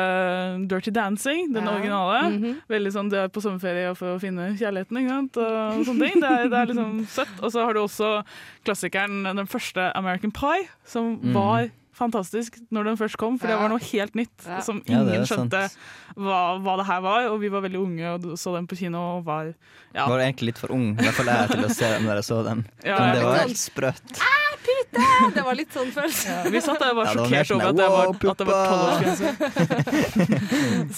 Dirty Dancing, den Ja. originale. -hmm. Veldig sånn det er på sommerferie for å finne kjærligheten, ikke sant. Og sånne ting. Det er, det er liksom søtt. Og så har du også klassikeren, den første American Pie, som Mhm. var fantastisk når den først kom, for det var noe helt nytt Ja. som Ja, ingen ja, skjønte hva, hva det her var. Og vi var veldig unge og så den på kino og var ja. Var egentlig litt for ung, i hvert fall jeg, til å se den når jeg så den. Ja, Men det var helt sprøtt. Pute! Det var litt sånn følelse. Vi satt der og var Ja, det var mer sjokkert sånn, over at det var, «Wow, at det var tolvårsgrense.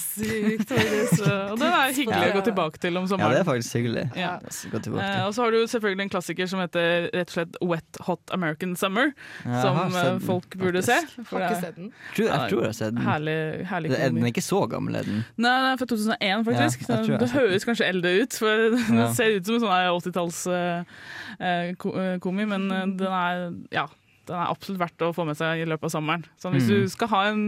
Sykt, faktisk. Og det er hyggelig å gå tilbake til om Ja, det er faktisk hyggelig. Ja. Eh, og så har du selvfølgelig en klassiker som heter rett og slett Wet Hot American Summer. Som eh, folk burde se. Faktisk. Har ikke sett den. Tror, jeg tror jeg har sett den. Herlig, herlig er, den er ikke så gammel, er den? Nei, den er fra 2001, faktisk. Ja, jeg jeg det høres kanskje eldre ut, for den Ja. ser ut som en sånn 80-talls-komi, men eh, den er ja. Den er absolutt verdt å få med seg i løpet av sommeren. Så hvis Mm. du skal ha en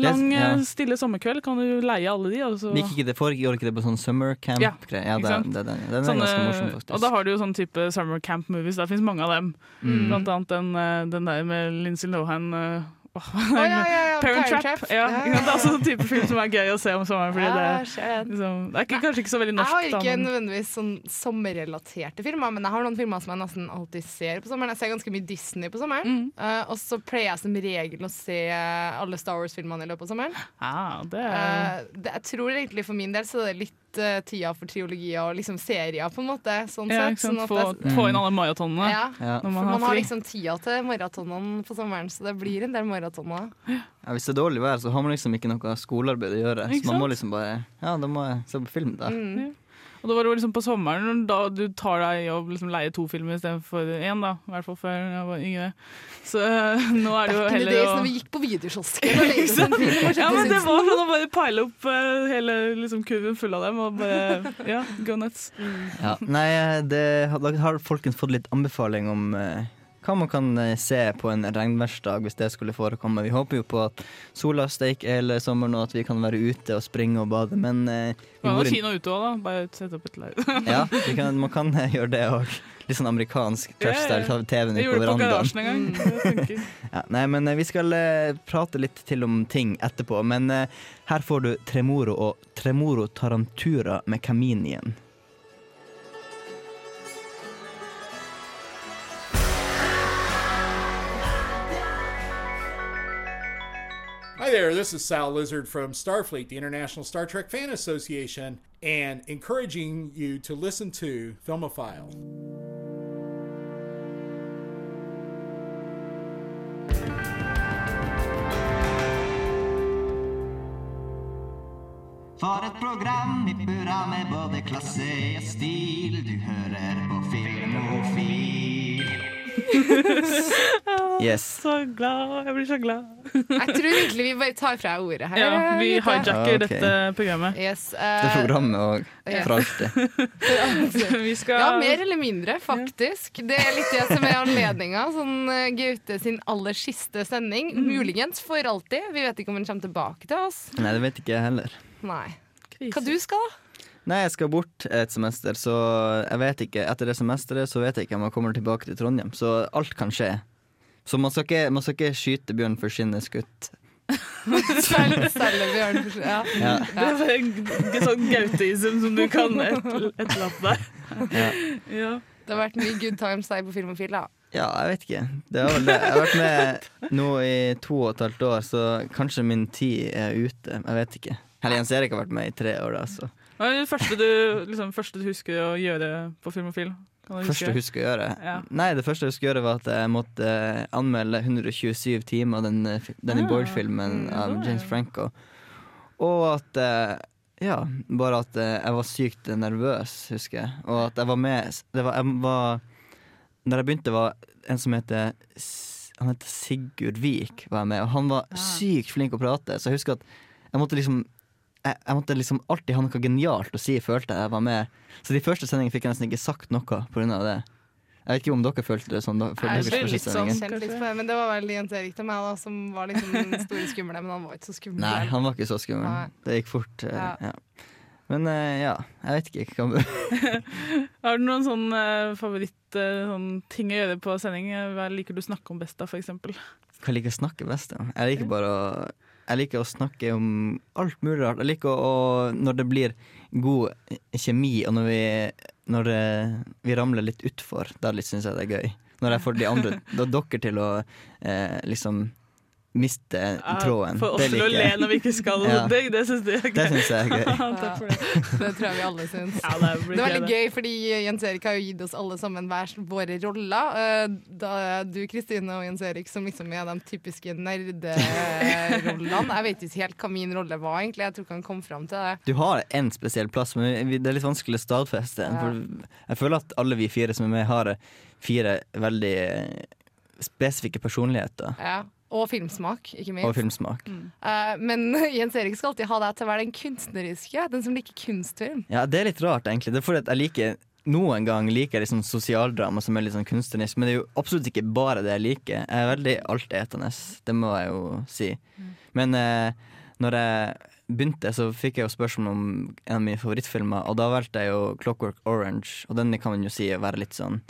lang, ja. eh, stille sommerkveld, kan du leie alle de. Og så Gikk ikke det Foregikk ikke det på sånn summer camp? Ja, ja det, sant? det, den, er Sånne- ganske morsom, faktisk. Og da har du jo sånn type summer camp movies. Der fins mange av dem. Mm. Blant annet den, eh, den der med Lindsay Lohan. Eh, oh, ja, ja, ja, Parent Parent Trap. Ja, Ja. Det er også en type film som er gøy å se om sommeren. Fordi det, liksom, det er ikke, kanskje ikke så veldig Jeg har har da, ikke men- nødvendigvis sånn sommerrelaterte filmer, men jeg har noen filmer som jeg nesten alltid ser på sommeren. Jeg ser ganske mye Disney på sommeren. Mm. Uh, og så pleier jeg som regel å se alle Star Wars-filmene i løpet av sommeren. Ah, det. Eh, det, jeg tror egentlig for min del så er det eh, tida for triologier og liksom serier, på en måte. Sånn ja, sett. Sånn at Få, jeg- få inn alle maratonene ja. Ja. For man man har har liksom tida til maratonene på sommeren, så det blir en del maratoner. Ja, hvis det er dårlig vær, så har man liksom ikke noe skolearbeid å gjøre. Ikke Så man må liksom bare Ja, da må jeg se på film, da. Mm. Og det var jo liksom på sommeren da du tar deg i å liksom leie to filmer istedenfor én, da. I hvert fall før jeg var yngre. Så øh, nå er det jo heller å når vi gikk på videokiosken og leide sånn film Ja, men det var sånn å bare peile opp øh, hele liksom, kurven full av dem og bare Ja, go nuts. Ja. Nei, det, da har folkens fått litt anbefaling om eh, hva man kan eh, se på en regnværsdag hvis det skulle forekomme. Vi håper jo på at sola steiker hele sommeren og at vi kan være ute og springe og bade, men eh, vi Det var kino ute òg, da. Bare sette opp et leir. Ja, kan, man kan eh, gjøre det òg. Litt sånn amerikansk trashstyle. Ta TV-en ut på verandaen. en gang. Det. Ja, nei, men vi skal eh, prate litt til om ting etterpå. Men eh, her får du Tremoro og Tremoro Tarantura med Caminien. Hi there, this is Sal Lizard from Starfleet, the International Star Trek Fan Association, and encouraging you to listen to Filmophile. For et program i burra med både klasse og stil. Du hører på Filmofil. Yes. Så glad. Jeg blir så glad. Jeg tror egentlig vi bare tar fra ordet her. Ja, vi hijacker okay. dette programmet. Yes, Det eh, programmet for alltid. Vi skal Ja, mer eller mindre, faktisk. Det er litt det som er anledninga. Sånn eh, Gaute sin aller siste sending. Mm. Muligens for alltid. Vi vet ikke om han kommer tilbake til oss. Nei, det vet ikke jeg heller. Nei. Hva du skal, da? Nei, jeg skal bort et semester, så jeg vet ikke. Etter det semesteret så vet jeg ikke om jeg kommer tilbake til Trondheim. Så alt kan skje. Så man skal ikke, man skal ikke skyte bjørn for skinnet skutt. Selge Bjørn for- ja. Ja. Det er en sånn gauteism som du kan et, etterlate deg. Ja. Ja. Det har vært mye good times der på Filmofil, da. Ja, jeg vet ikke. Det er vel det. Jeg har vært med nå i to og et halvt år, så kanskje min tid er ute. Jeg vet ikke. Eller Jens Erik har vært med i tre år, da, så Hva er det første du, liksom, første du husker å gjøre på Filmofil? Du Første jeg husker å gjøre? Ja. Nei, det første jeg husker å gjøre var at jeg måtte eh, anmelde 127 timer, den uh, Danny Ah. Boyle-filmen av James Franco. Og at eh, Ja, bare at eh, jeg var sykt nervøs, husker jeg. Og at jeg var med det var, jeg var, Når jeg begynte, var en som heter Han heter Sigurd Vik, var jeg med, og han var sykt flink å prate, så jeg husker at jeg måtte liksom jeg, jeg måtte liksom alltid ha noe genialt å si, følte jeg jeg var med. Så de første sendingene fikk jeg nesten ikke sagt noe pga. det. Jeg vet ikke om dere følte det sånn. Da, for Jeg følte litt sånn kjent litt på det, men det var vel Jens Erik til meg da, som var liksom den store skumle, men han var ikke så skummel. Nei, han var ikke så skummel. Nei. Det gikk fort. eh, Ja. Ja. Men eh, ja, jeg vet ikke. Har du noen sånn eh, sånn ting å gjøre på sending? Hva liker du å snakke om best, da, for eksempel? hva liker jeg å snakke best om? Jeg liker bare å jeg liker å snakke om alt mulig rart. Jeg liker å, Når det blir god kjemi, og når vi, når det, vi ramler litt utfor, da syns jeg det er gøy. Når jeg får de andre, da dere til å eh, liksom miste tråden. For Det til å le når vi ikke skal Ja. det, det syns jeg er gøy. Det synes jeg er gøy. ja, det. Det tror jeg vi alle syns. Ja, det det er veldig gøy, fordi Jens Erik har jo gitt oss alle sammen hver våre roller. Eh, Da er du, Kristine, og Jens Erik som liksom er de typiske nerderollene. Jeg vet ikke helt hva min rolle var, egentlig. Jeg tror ikke han kom fram til det. Du har en spesiell plass, men det er litt vanskelig å stadfeste. Ja. For jeg føler at alle vi fire som er med, har fire veldig eh, spesifikke personligheter. Ja. Og filmsmak, ikke minst. Og filmsmak. Eh, men Jens Erik skal alltid ha deg til å være den kunstneriske, den som liker kunstfilm. Ja, det er litt rart, egentlig. Det er fordi jeg liker noen gang liker jeg liksom sosialdrama som er litt sånn kunstnerisk, men det er jo absolutt ikke bare det jeg liker. Jeg er veldig altetende, det må jeg jo si. Men eh, når jeg begynte, så fikk jeg jo spørsmål om en av mine favorittfilmer, og da valgte jeg jo Clockwork Orange, og den kan man jo si å være litt sånn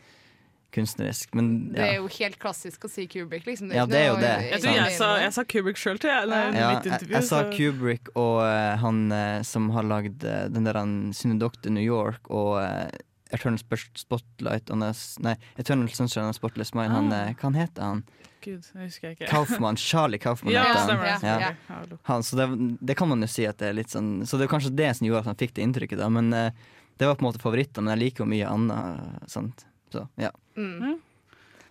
kunstnerisk, men Det er jo helt klassisk å si Kubrick, liksom. Ja, det er jo det. Jeg tror jeg sa, jeg sa Kubrick sjøl til jeg, i Ja, jeg, intervju. jeg sa Kubrick og uh, han eh, som har lagd uh, den der han Synodoktor New York og uh, Eternal Spotlight on us, Nei, Eternal Sunshine on Spotless Mind. Han, Ah. hva han heter han? Gud, jeg husker jeg ikke. Kaufmann. Charlie Kaufmann Ja, heter han. stemmer det, Ja. Han, så det, det kan man jo si at det er litt sånn Så det er kanskje det som gjorde at han fikk det inntrykket, da. Men det var på en måte favoritter, men jeg liker jo mye annet. Sant? Så ja. Mm.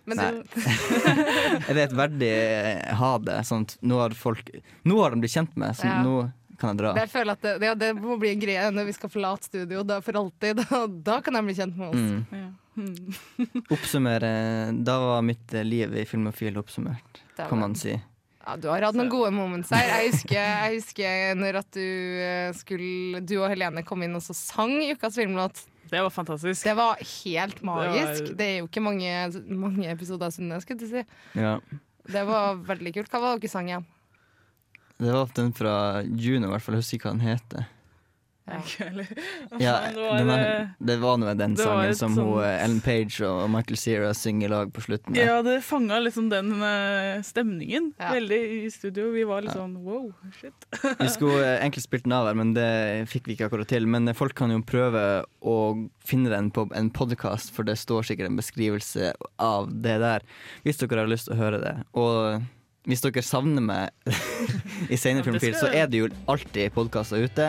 Men Nei. du, Er det et verdig ha det? Sånn at nå har folk Nå har de blitt kjent med, så Ja. nå kan jeg dra. jeg føler at det, ja, det må bli en greie når vi skal forlate studio da, for alltid. Da, da kan de bli kjent med oss. Mm. Mm. Oppsummere Da var mitt eh, liv i Filmofil oppsummert, kan man si. Ja, du har hatt noen gode moments her. Jeg husker, jeg husker når at du eh, skulle Du og Helene kom inn og så sang ukas filmlåt. Det var fantastisk. Det var helt magisk. var- Det er jo ikke mange, mange episoder siden det, skulle jeg si. Ja. Det var veldig kult. Hva var det dere sang igjen? Det var den fra Juno, i hvert fall. Jeg husker ikke hva den heter. Ja, Det var, den eh, det var nå den sangen som hun, Ellen Page og Michael Cera synger i lag på slutten. der. Ja, det fanga liksom den eh, stemningen Ja. veldig i studio. Vi var litt sånn wow, shit. Vi skulle eh, egentlig spilt den av her, men det fikk vi ikke akkurat til. Men folk kan jo prøve å finne den på en podkast, for det står sikkert en beskrivelse av det der. Hvis dere har lyst til å høre det. Og hvis dere savner meg i senere filmfil, så er det jo alltid podkaster ute.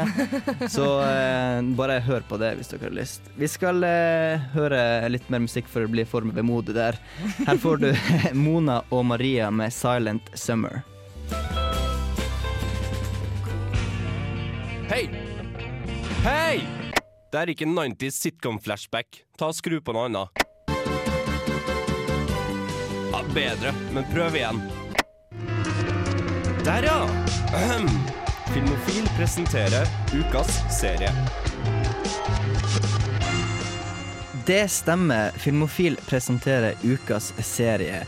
Så eh, bare hør på det hvis dere har lyst. Vi skal eh, høre litt mer musikk for å bli for vemodig der. Her får du Mona og Maria med 'Silent Summer'. Hei! Hei! Det er ikke 90s sitcom-flashback. Ta og Skru på noe annet. Ja, bedre, men prøv igjen. Der, ja! Ahem. Filmofil presenterer ukas serie. Det stemmer. Filmofil presenterer ukas serie.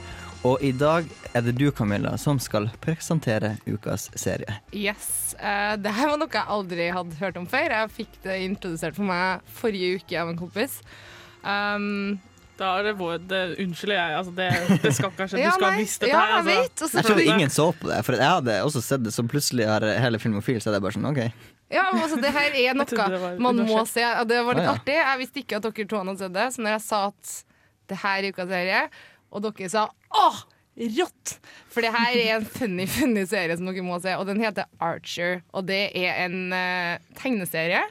Og i dag er det du, Camilla, som skal presentere ukas serie. Yes. Uh, det her var noe jeg aldri hadde hørt om før. Jeg fikk det introdusert for meg forrige uke av en kompis. Um, Da er det vår det, Unnskyld, jeg. Altså, det, det skal kanskje skjedd. Du skal ha visst dette ja, her. Altså. vet, Jeg trodde ingen så på det, for jeg hadde også sett det, så plutselig har hele Filmofil, så er det bare sånn OK. ja, men altså, det her er noe var man må se. Det var litt Ah, ja. artig. Jeg visste ikke at dere to hadde sett det, så når jeg sa at det her er ukas serie, og dere sa åh, rått! For det her er en funny, funny serie som dere må se, og den heter Archer. Og det er en uh, tegneserie.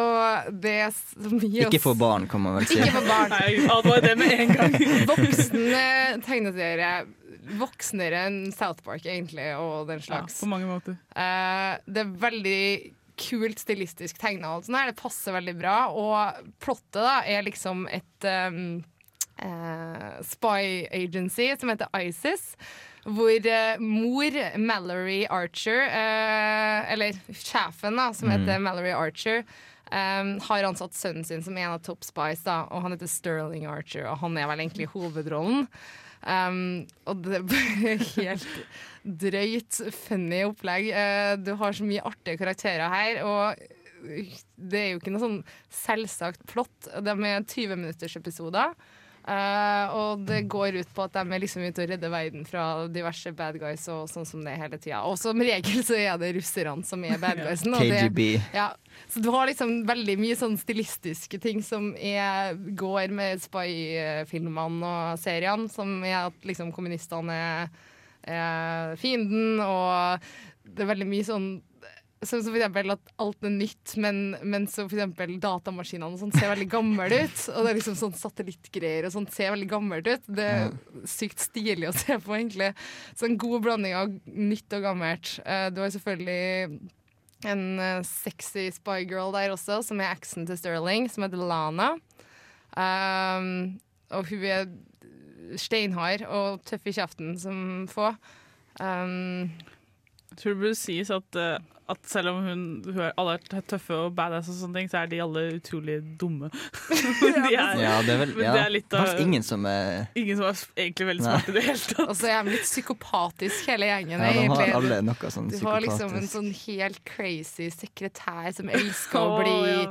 Og det er så mye Ikke for barn, kan man vel si. Ikke for barn. Nei, advar det med en gang. Voksne tegneserie. Voksnere enn South Park, egentlig, og den Ja, slags. på mange måter. Uh, det er veldig kult stilistisk tegna. og sånn her. Det passer veldig bra. Og plottet da er liksom et um, uh, spy agency som heter ISIS. Hvor eh, mor, Mallory Archer, eh, eller sjefen da, som Mm. heter Mallory Archer, eh, har ansatt sønnen sin som en av Top Spies, da, og han heter Sterling Archer, og han er vel egentlig hovedrollen. Um, og det er helt drøyt, funny opplegg. Uh, du har så mye artige karakterer her, og det er jo ikke noe sånn selvsagt plott. De er 20 minutters episoder. Eh, og det går ut på at de er liksom ute og redder verden fra diverse bad guys og sånn som det hele tida. Og som regel så er det russerne som er bad guysen. KGB. ja, så du har liksom veldig mye sånn stilistiske ting som er, går med spy-filmene og seriene, som er at liksom kommunistene er er fienden, og det er veldig mye Sånn som for eksempel at alt er nytt, men, men så for eksempel datamaskinene og sånn ser veldig gamle ut. Og det er liksom sånn satellittgreier og sånt ser veldig gammelt ut. Det er sykt stilig å se på, egentlig. Så en god blanding av nytt og gammelt. Eh, Du har selvfølgelig en eh, sexy spy-girl der også, som er eksen til Sterling, som heter Lana. Um, og hun er steinhard og tøff i kjeften som få. Um, Jeg tror det burde sies at, eh, at selv om hun, hun er, alle er tøffe og badass, og sånne ting, så er de alle utrolig dumme. de er, Ja, det er vel ja. det er litt av, ingen som er ingen som er egentlig veldig smart i det hele tatt. og så er de litt psykopatisk, hele gjengen. Ja, de har egentlig. alle noe sånn Du har liksom en sånn helt crazy sekretær som elsker å Å, bli ja.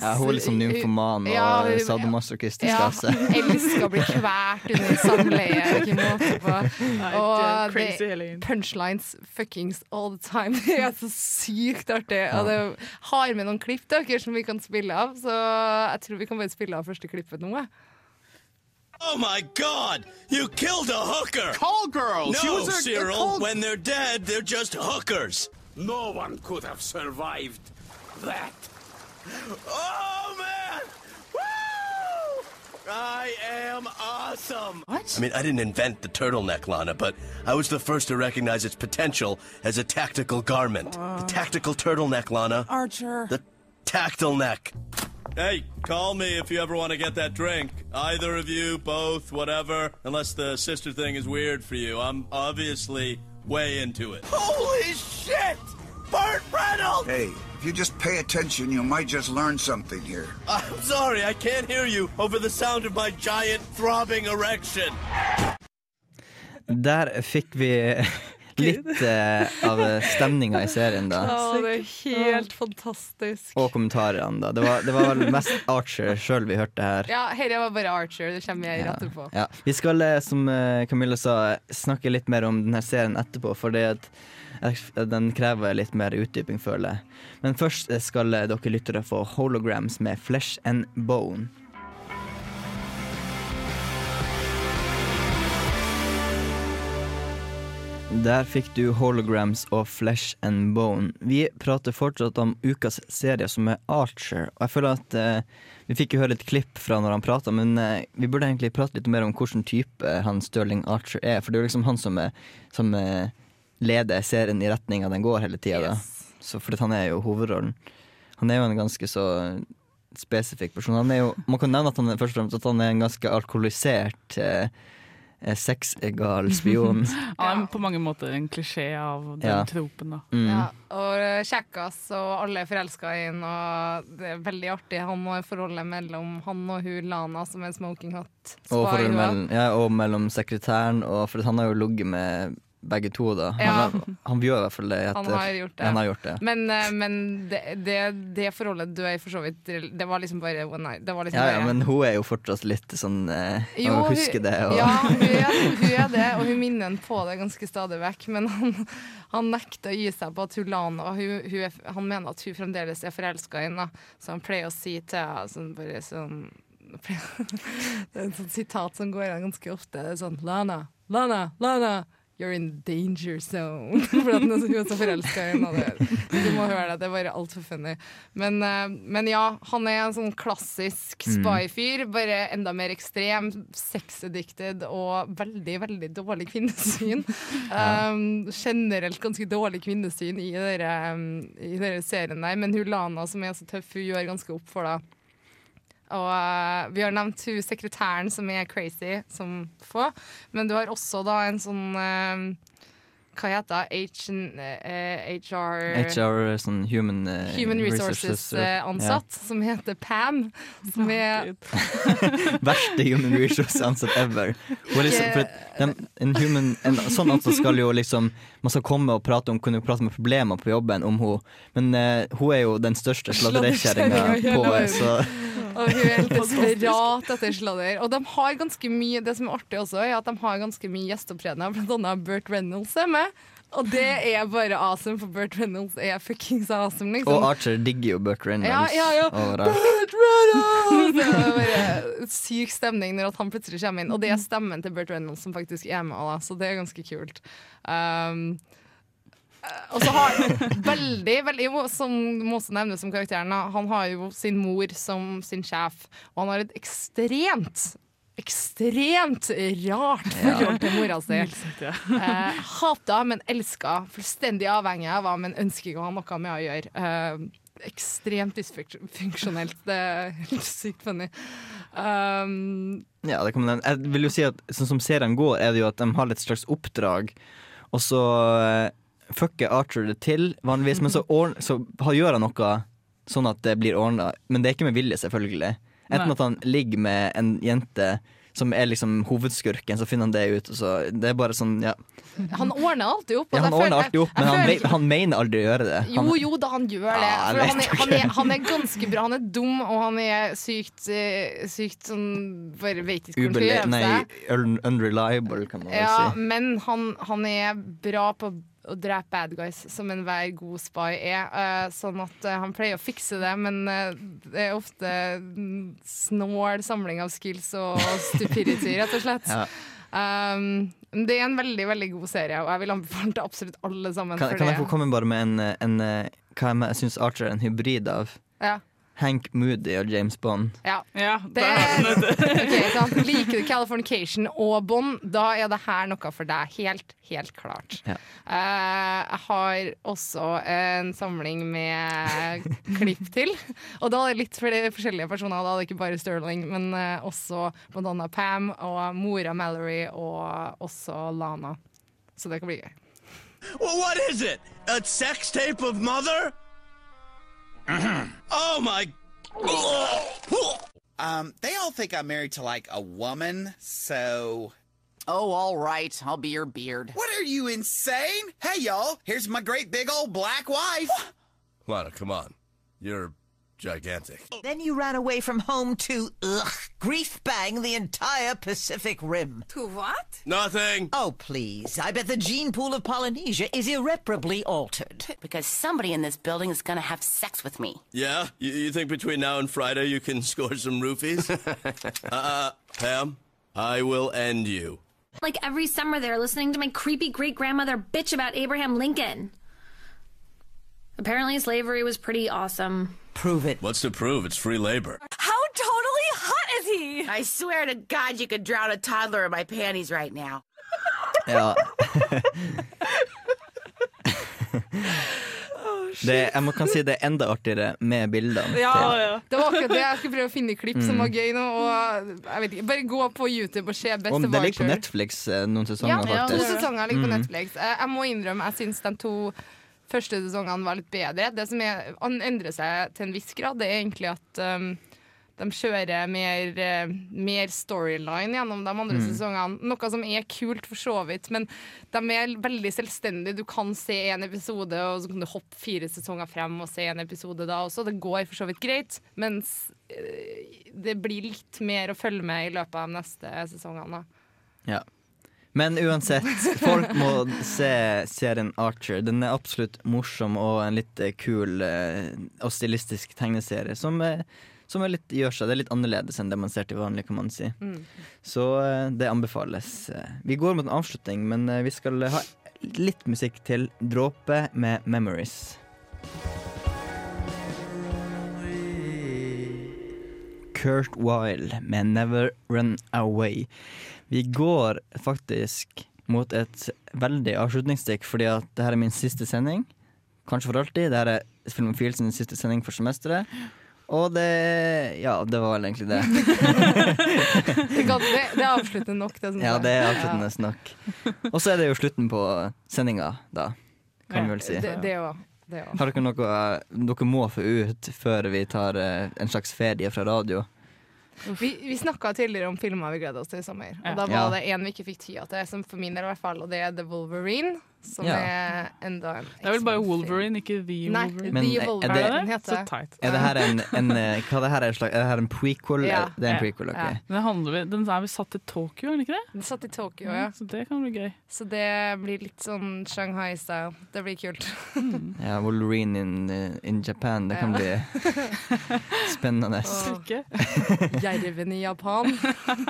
Ja, hun er liksom nymfoman og Ja, hun- sadomasochistisk. Ja, altså. elsker å bli kvert under samleie. Ikke måte på. Nei, det Og crazy det, punchlines fuckings all the time. Det er så sykt artig. Og det har med noen klipp dere som vi kan spille av, så jeg tror vi kan bare spille av første klippet nå. Oh my god! You killed a hooker! Call girls! No, She was a- a Cyril. call- When they're dead, they're just hookers. No one could have survived that. Oh man! Woo! I am awesome. What? I mean, I didn't invent the turtleneck, Lana, but I was the first to recognize its potential as a tactical garment. the tactical turtleneck, Lana. Archer. The tactile neck. Hey, call me if you ever want to get that drink. Either of you, both, whatever. Unless the sister thing is weird for you. I'm obviously way into it. Holy shit! Burt Reynolds! Hey, if you just pay attention, you might just learn something here. I'm sorry, I can't hear you over the sound of my giant throbbing erection. Der fikk vi litt eh, av stemninga i serien, da. Ja, det er helt fantastisk. Og kommentarene, da. Det var, det var vel mest Archer sjøl vi hørte her. Ja, Dette var bare Archer. Det kommer jeg rett etterpå. Ja. Vi skal, eh, som eh, Camilla sa, snakke litt mer om denne serien etterpå, for det at den krever litt mer utdyping, føler jeg. Men først eh, skal eh, dere lyttere få Holograms med Flesh and Bone. Der fikk du Holograms og Flesh and Bone. Vi prater fortsatt om ukas serie, som er Archer. Og jeg føler at eh, Vi fikk jo høre et klipp fra når han prata, men eh, vi burde egentlig prate litt mer om hvilken type han Sterling Archer er. For det er jo liksom han som, er, som eh, leder serien i retninga den går hele tida. Yes. fordi han er jo hovedrollen. Han er jo en ganske så spesifikk person. Han er jo, man kan nevne at han er, først og fremst at han er en ganske alkoholisert eh, eh, sexegal spion. Han er på mange måter en klisjé av den Ja. tropen, da. Mm. Ja, og kjekkas, og alle er forelska i ham, og det er veldig artig. Han og forholdet mellom han og hun Lana, som er smoking hot. Og, mellom, ja, og mellom sekretæren og For han har jo ligget med begge to, da. Han, Ja. Han, han gjør i hvert fall det. Han har gjort det. Han har gjort det. Men, eh, men det, det, det forholdet i for så vidt Det var liksom bare one night. Det var liksom Ja, ja, bare, men hun er jo fortsatt litt sånn eh, Jo, Hun husker det. Og, Ja, hun er, hun er det, og hun minner en på det ganske stadig vekk. Men han, han nekter å gi seg på at hun Lana hun, hun er, Han mener at hun fremdeles er forelska i henne. så han pleier å si til henne sånn, bare sånn Det er et sånn sitat som går igjen ganske ofte. Det er sånn Lana, Lana, Lana. You're in danger zone. For at hun er så forelska i. Du må høre det. Det er bare altfor funny. Men, eh, men ja, han er en sånn klassisk Mm. spy-fyr. Bare enda mer ekstrem, sex-addicted og veldig, veldig dårlig kvinnesyn. Um, generelt ganske dårlig kvinnesyn i dere, um, serien der. Men hun Lana, som er så tøff, hun gjør ganske opp for det. Og eh, vi har nevnt hun sekretæren som er crazy som få, men du har også da en sånn uh, Hva heter det? H, uh, HR HR, sånn human, uh, Human Resources-ansatt, yeah. som heter Pam. Som er Verste human Resources-ansatt ever. Well, liksom, de, en, human, en sånn ansatt skal jo liksom Man skal komme og prate om, kunne prate med problemer på jobben om hun Men uh, hun er jo den største sladrekjerringa på så Og hun er helt desperat etter sladder. Og de har ganske mye Det som er artig også, er at de har ganske mye gjesteopptredener. Blant annet Burt Reynolds er med. Og det er bare awesome, for Burt Reynolds er fuckings awesome, liksom. Og Archer digger jo Burt Reynolds Ja, ja, ja. Burt Reynolds! Det er bare syk stemning når han plutselig kommer inn. Og det er stemmen til Burt Reynolds som faktisk er med, så det er ganske kult. Um, og så har han veldig, veldig Som må også nevnes som karakteren, han har jo sin mor som sin sjef, og han har et ekstremt Ekstremt rart forhold til mora si. Eh, Hata, men elska. Fullstendig avhengig av hva, men ønsker ikke å ha noe med å gjøre. Eh, ekstremt dysfunksjonelt. Det er helt sykt funny. Um, Ja, det kommer den. jeg vil jo si at Sånn som serien går, er det jo at de har et slags oppdrag, og så eh, fucker Archer det til vanligvis, men så, ordner, så gjør han noe sånn at det blir ordna. Men det er ikke med vilje, selvfølgelig. Enten at han ligger med en jente som er liksom hovedskurken, så finner han det ut. Det er bare sånn, ja. han ordner alltid opp. ja han ordner alltid opp, men han, føler- han mener aldri å gjøre det. Han, Jo, jo da, han gjør det. Ja, For han, er, han, er, han er ganske bra. Han er dum, og han er sykt, eh, sykt sånn Bare vet ikke hvordan han skal gjøre seg. Nei, unreliable, kan man vel Ja, si. men han, han er bra på å drepe bad guys, som enhver god spy er. Uh, sånn at uh, han pleier å fikse det, men uh, det er ofte snål samling av skills og stupidity, rett og slett. Ja. Um, det er en veldig veldig god serie, og jeg vil anbefale til absolutt alle sammen. Kan, kan jeg få komme bare med en, en hva jeg, jeg syns Archer er en hybrid av? Ja. Hank Moody og James Bond. Ja. Ja, Det det. Ok, sant? Liker du Californication og Bond, da er det her noe for deg. Helt, helt klart. Ja. Eh, jeg har også en samling med klipp til. Og da er det litt flere forskjellige personer. Da er det ikke bare Sterling, men eh, også Madonna Pam og mora Mallory og også Lana. Så det kan bli gøy. Well, what is it? A sex tape of mother? Oh my. Um, they all think I'm married to like a woman, so. Oh, all right. I'll be your beard. What are you insane? Hey, y'all, here's my great big old black wife. Lana, come on. You're gigantic. Then you ran away from home to, ugh, grief bang the entire Pacific Rim. To what? Nothing. Oh, please. I bet the gene pool of Polynesia is irreparably altered. Because somebody in this building is gonna have sex with me. Yeah? You, you think between now and Friday you can score some roofies? uh, Pam, I will end you. Like every summer, they're listening to my creepy great grandmother bitch about Abraham Lincoln. Apparently, slavery was pretty awesome. Prove it. What's to prove? It's free labor. How totally hot is he? I swear to God, you could drown a toddler in my panties right now. Ja. Det, jeg må kan si det er enda artigere med bildene. Ja, ja. Det var akkurat det. Jeg skulle prøve å finne klipp som Mm. var gøy nå. Og jeg vet ikke, Bare gå på YouTube og se Beste of det ligger på Netflix noen noen Ja, ja, to faktisk. sesonger ligger på Mm. Netflix. Eh, Jeg må innrømme, jeg syns de to første sesongene var litt bedre. Det som er, endrer seg til en viss grad, det er egentlig at um, de kjører mer, eh, mer storyline gjennom de andre Mm. sesongene. Noe som er kult for så vidt, men de er veldig selvstendige. Du kan se en episode, og så kan du hoppe fire sesonger frem og se en episode da også. Det går for så vidt greit, mens eh, det blir litt mer å følge med i løpet av de neste sesongene. Ja. Men uansett, folk må se serien Archer. Den er absolutt morsom og en litt eh, kul eh, og stilistisk tegneserie som, eh, som litt, gjør seg. Det er litt annerledes enn det man ser til vanlig, kan man si. Mm. Så det anbefales. Vi går mot en avslutning, men vi skal ha litt musikk til. Dråpe med 'Memories'. Kurt Wilde med 'Never Run Away'. Vi går faktisk mot et veldig avslutningsstikk, fordi at det her er min siste sending. Kanskje for alltid. Det her er Filmofil sin siste sending for semesteret. Og det Ja, det var vel egentlig det. Det, det, er avsluttende nok, det. Ja, det er avsluttende nok. Og så er det jo slutten på sendinga, da. Kan vi vel si. Det, det også. Har dere noe dere må få ut før vi tar eh, en slags ferie fra radio? Vi, vi snakka tidligere om filmer vi gleda oss til i sommer. Og da var Ja. det en vi ikke fikk tida til, som for min del i hvert fall, og det er The Wolverine. Som Ja. er enda en Det er vel bare Wolverine, ikke The Nei, Wolverine. Men The er Wolverine det- heter Så teit. Er det her en, en eh, Hva det her er, slags, er det her en prequel? Ja. Det er en prequel, ok. Ja. Den, handler, den er vel satt i Tokyo, er den ikke det? Den er satt i Tokyo, ja. Så det kan bli gøy. Så det blir litt sånn Shanghai-style. Det blir kult. Ja, Wolverine in, eh, in Japan. Det kan Ja. bli spennende. Jerven i Japan.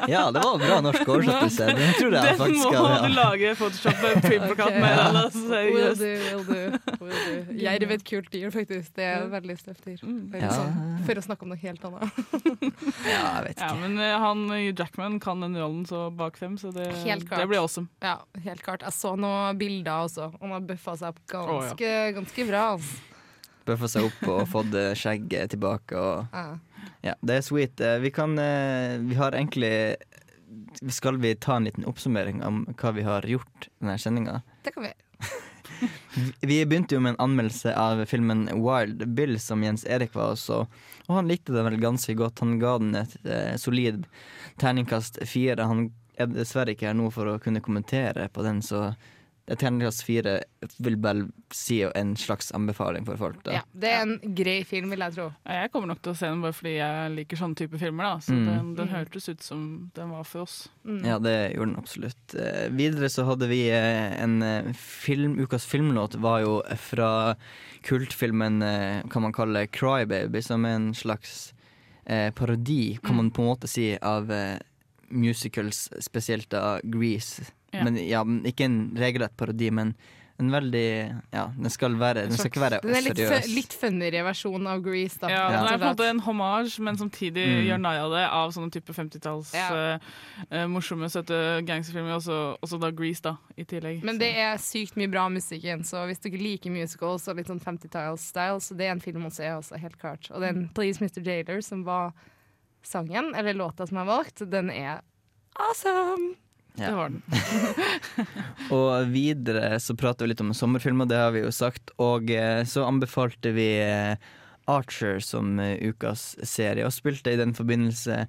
Ja, det var bra norsk oversettelse. Den Den må du lage Photoshop en printplakat Ok. med. Ja. Will do, will do. Will do. Jerv er et kult dyr, faktisk. Det er et veldig støft dyr. Ja. sånn, for å snakke om noe helt annet. Ja, jeg vet Ja, ikke. men eh, han Hugh Jackman kan den rollen så bak fem, så det, Helt klart. det blir awesome. Ja, helt klart. Jeg så noen bilder også. Han har bøffa seg opp ganske, Å, ganske bra. Altså. Bøffa seg opp og fått eh, skjegget tilbake. Og, Ja. ja, det er sweet. Eh, Vi kan eh, Vi har egentlig Skal vi ta en liten oppsummering om hva vi har gjort i denne sendinga? Det kan vi. Vi begynte jo med en anmeldelse av filmen Wild Bill, som Jens Erik var også. Og han likte den vel ganske godt. Han ga den et eh, solid terningkast fire. Han er dessverre ikke her nå for å kunne kommentere på den, så et terningkast fire vil vel si en slags anbefaling for folk. da. Ja, det er en grei film, vil jeg tro. Ja, Jeg kommer nok til å se den bare fordi jeg liker sånne type filmer. da Så Mm. den, den Mm. hørtes ut som den var for oss. Ja, det gjorde den absolutt. Eh, videre så hadde vi eh, en eh, film, ukas filmlåt var jo fra kultfilmen, eh, kan man kalle Crybaby, som er en slags eh, parodi, kan man på en måte si, av eh, musicals, spesielt av Grease. Ja. Men ja, ikke en regelrett parodi, men en veldig Ja, den skal være Den skal ikke være Den er litt, litt funnere versjon av Grease, da. Ja, Den er på en måte en hommage, men samtidig Mm. gjør narr av det av sånne type 50-talls Ja. eh, morsomme, søte gangsterfilmer, og så- også da Grease, da, i tillegg. Men det er sykt mye bra musikk igjen, så hvis dere liker musicals og litt sånn 50-talls-style, så det er en film å se også, helt klart. Og den Please Mr. Jailer, som var sangen, eller låta som er valgt, den er awesome! Ja. Det var den. Og videre så prater vi litt om sommerfilmer, det har vi jo sagt. Og eh, så anbefalte vi eh, Archer som eh, ukas serie, og spilte i den forbindelse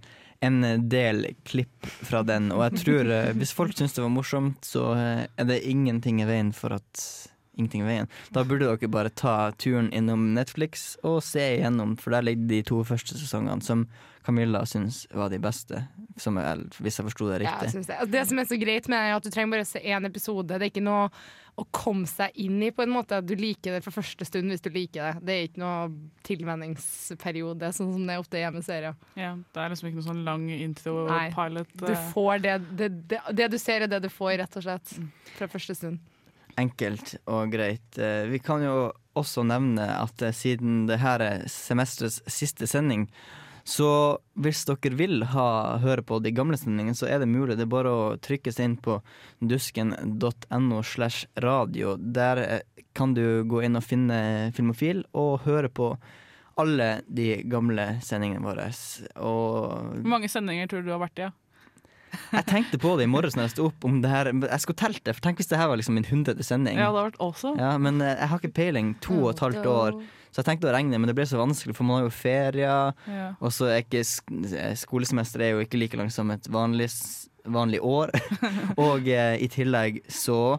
en del klipp fra den. Og jeg tror hvis folk syns det var morsomt, så er det ingenting i veien for at Ingenting i veien. Da burde dere bare ta turen innom Netflix og se igjennom, for der ligger de to første sesongene, som Camilla syns var de beste. Som jeg, hvis jeg forsto det Ja, riktig. jeg det. Det som er så greit med det, er at du trenger bare å se én episode. Det er ikke noe å komme seg inn i, på en måte. Du liker det fra første stund hvis du liker det. Det er ikke noe tilvenningsperiode, sånn som det ofte er med serier. Ja, det er liksom ikke noe sånn lang intro Nei, pilot. Du eh. får det, det, det, det du ser, er det du får, rett og slett. Fra første stund. Enkelt og greit. Eh, Vi kan jo også nevne at eh, siden det her er semesterets siste sending, så hvis dere vil ha, høre på de gamle sendingene, så er det mulig. Det er bare å trykke seg inn på dusken.no slash radio. Der eh, kan du gå inn og finne Filmofil og høre på alle de gamle sendingene våre. Og Hvor mange sendinger tror du du har vært i? Ja? jeg tenkte på det i morges når jeg sto opp om det her. Jeg skulle telt det, for tenk hvis det her var liksom min hundrede sending. Ja, det har vært også. Ja, men eh, jeg har ikke peiling. To og et halvt år. Så jeg tenkte å regne, men det ble så vanskelig, for man har jo ferier. Ja. Og så er ikke skolesemester er jo ikke like langt som et vanlig, vanlig år. og eh, i tillegg så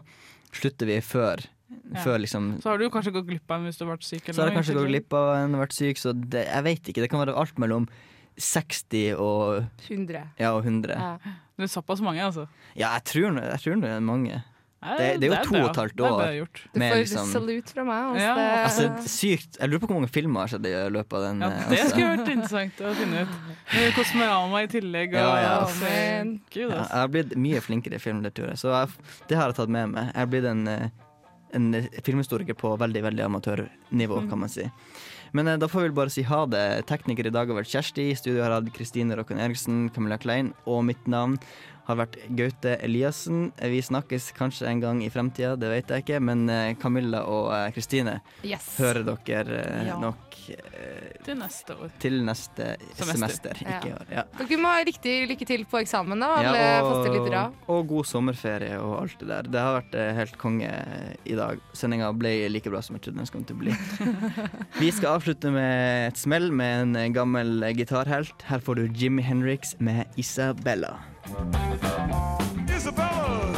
slutter vi før. Ja. Før liksom Så har du kanskje gått glipp av en hvis du har vært syk. Så har jeg kanskje gått glipp av en vært syk, så det, jeg vet ikke. Det kan være alt mellom 60 og 100. Ja, og 100. Ja. Det er såpass mange, altså. Ja, jeg tror, jeg tror det er mange. Det, det er jo to og et halvt år. Du får liksom- salut fra meg. Altså, Ja. det- Altså, sykt. Jeg lurer på hvor mange filmer har skjedd i løpet av den. Ja, eh, det altså. skulle vært interessant å finne ut. Kosmorama i tillegg. Og, Ja, ja. Altså, Gud, Ja, altså. jeg har blitt mye flinkere i film, det tror jeg. Så jeg, det har jeg tatt med meg. Jeg har blitt en, eh, en filmhistoriker på veldig veldig amatørnivå, Mm. kan man si. Men eh, da får vi bare si ha det. Tekniker i dag har vært Kjersti. I studio har hatt Kristine Rokken Eriksen, Camilla Klein. Og mitt navn har vært Gaute Eliassen. Vi snakkes kanskje en gang i fremtida, det vet jeg ikke. Men eh, Camilla og eh, Kristine Yes. hører dere eh, Ja. nok eh, Til neste år. til neste semester. Semester. Ja. år. Ja. Dere må ha riktig lykke til på eksamen, da, alle Ja, faste og god sommerferie og alt det der. Det har vært helt konge i dag. Sendinga ble like bra som jeg trodde den skulle til å bli. Vi skal avslutte med et smell med en gammel gitarhelt. Her får du Jimmy Henriks med Isabella. Isabella!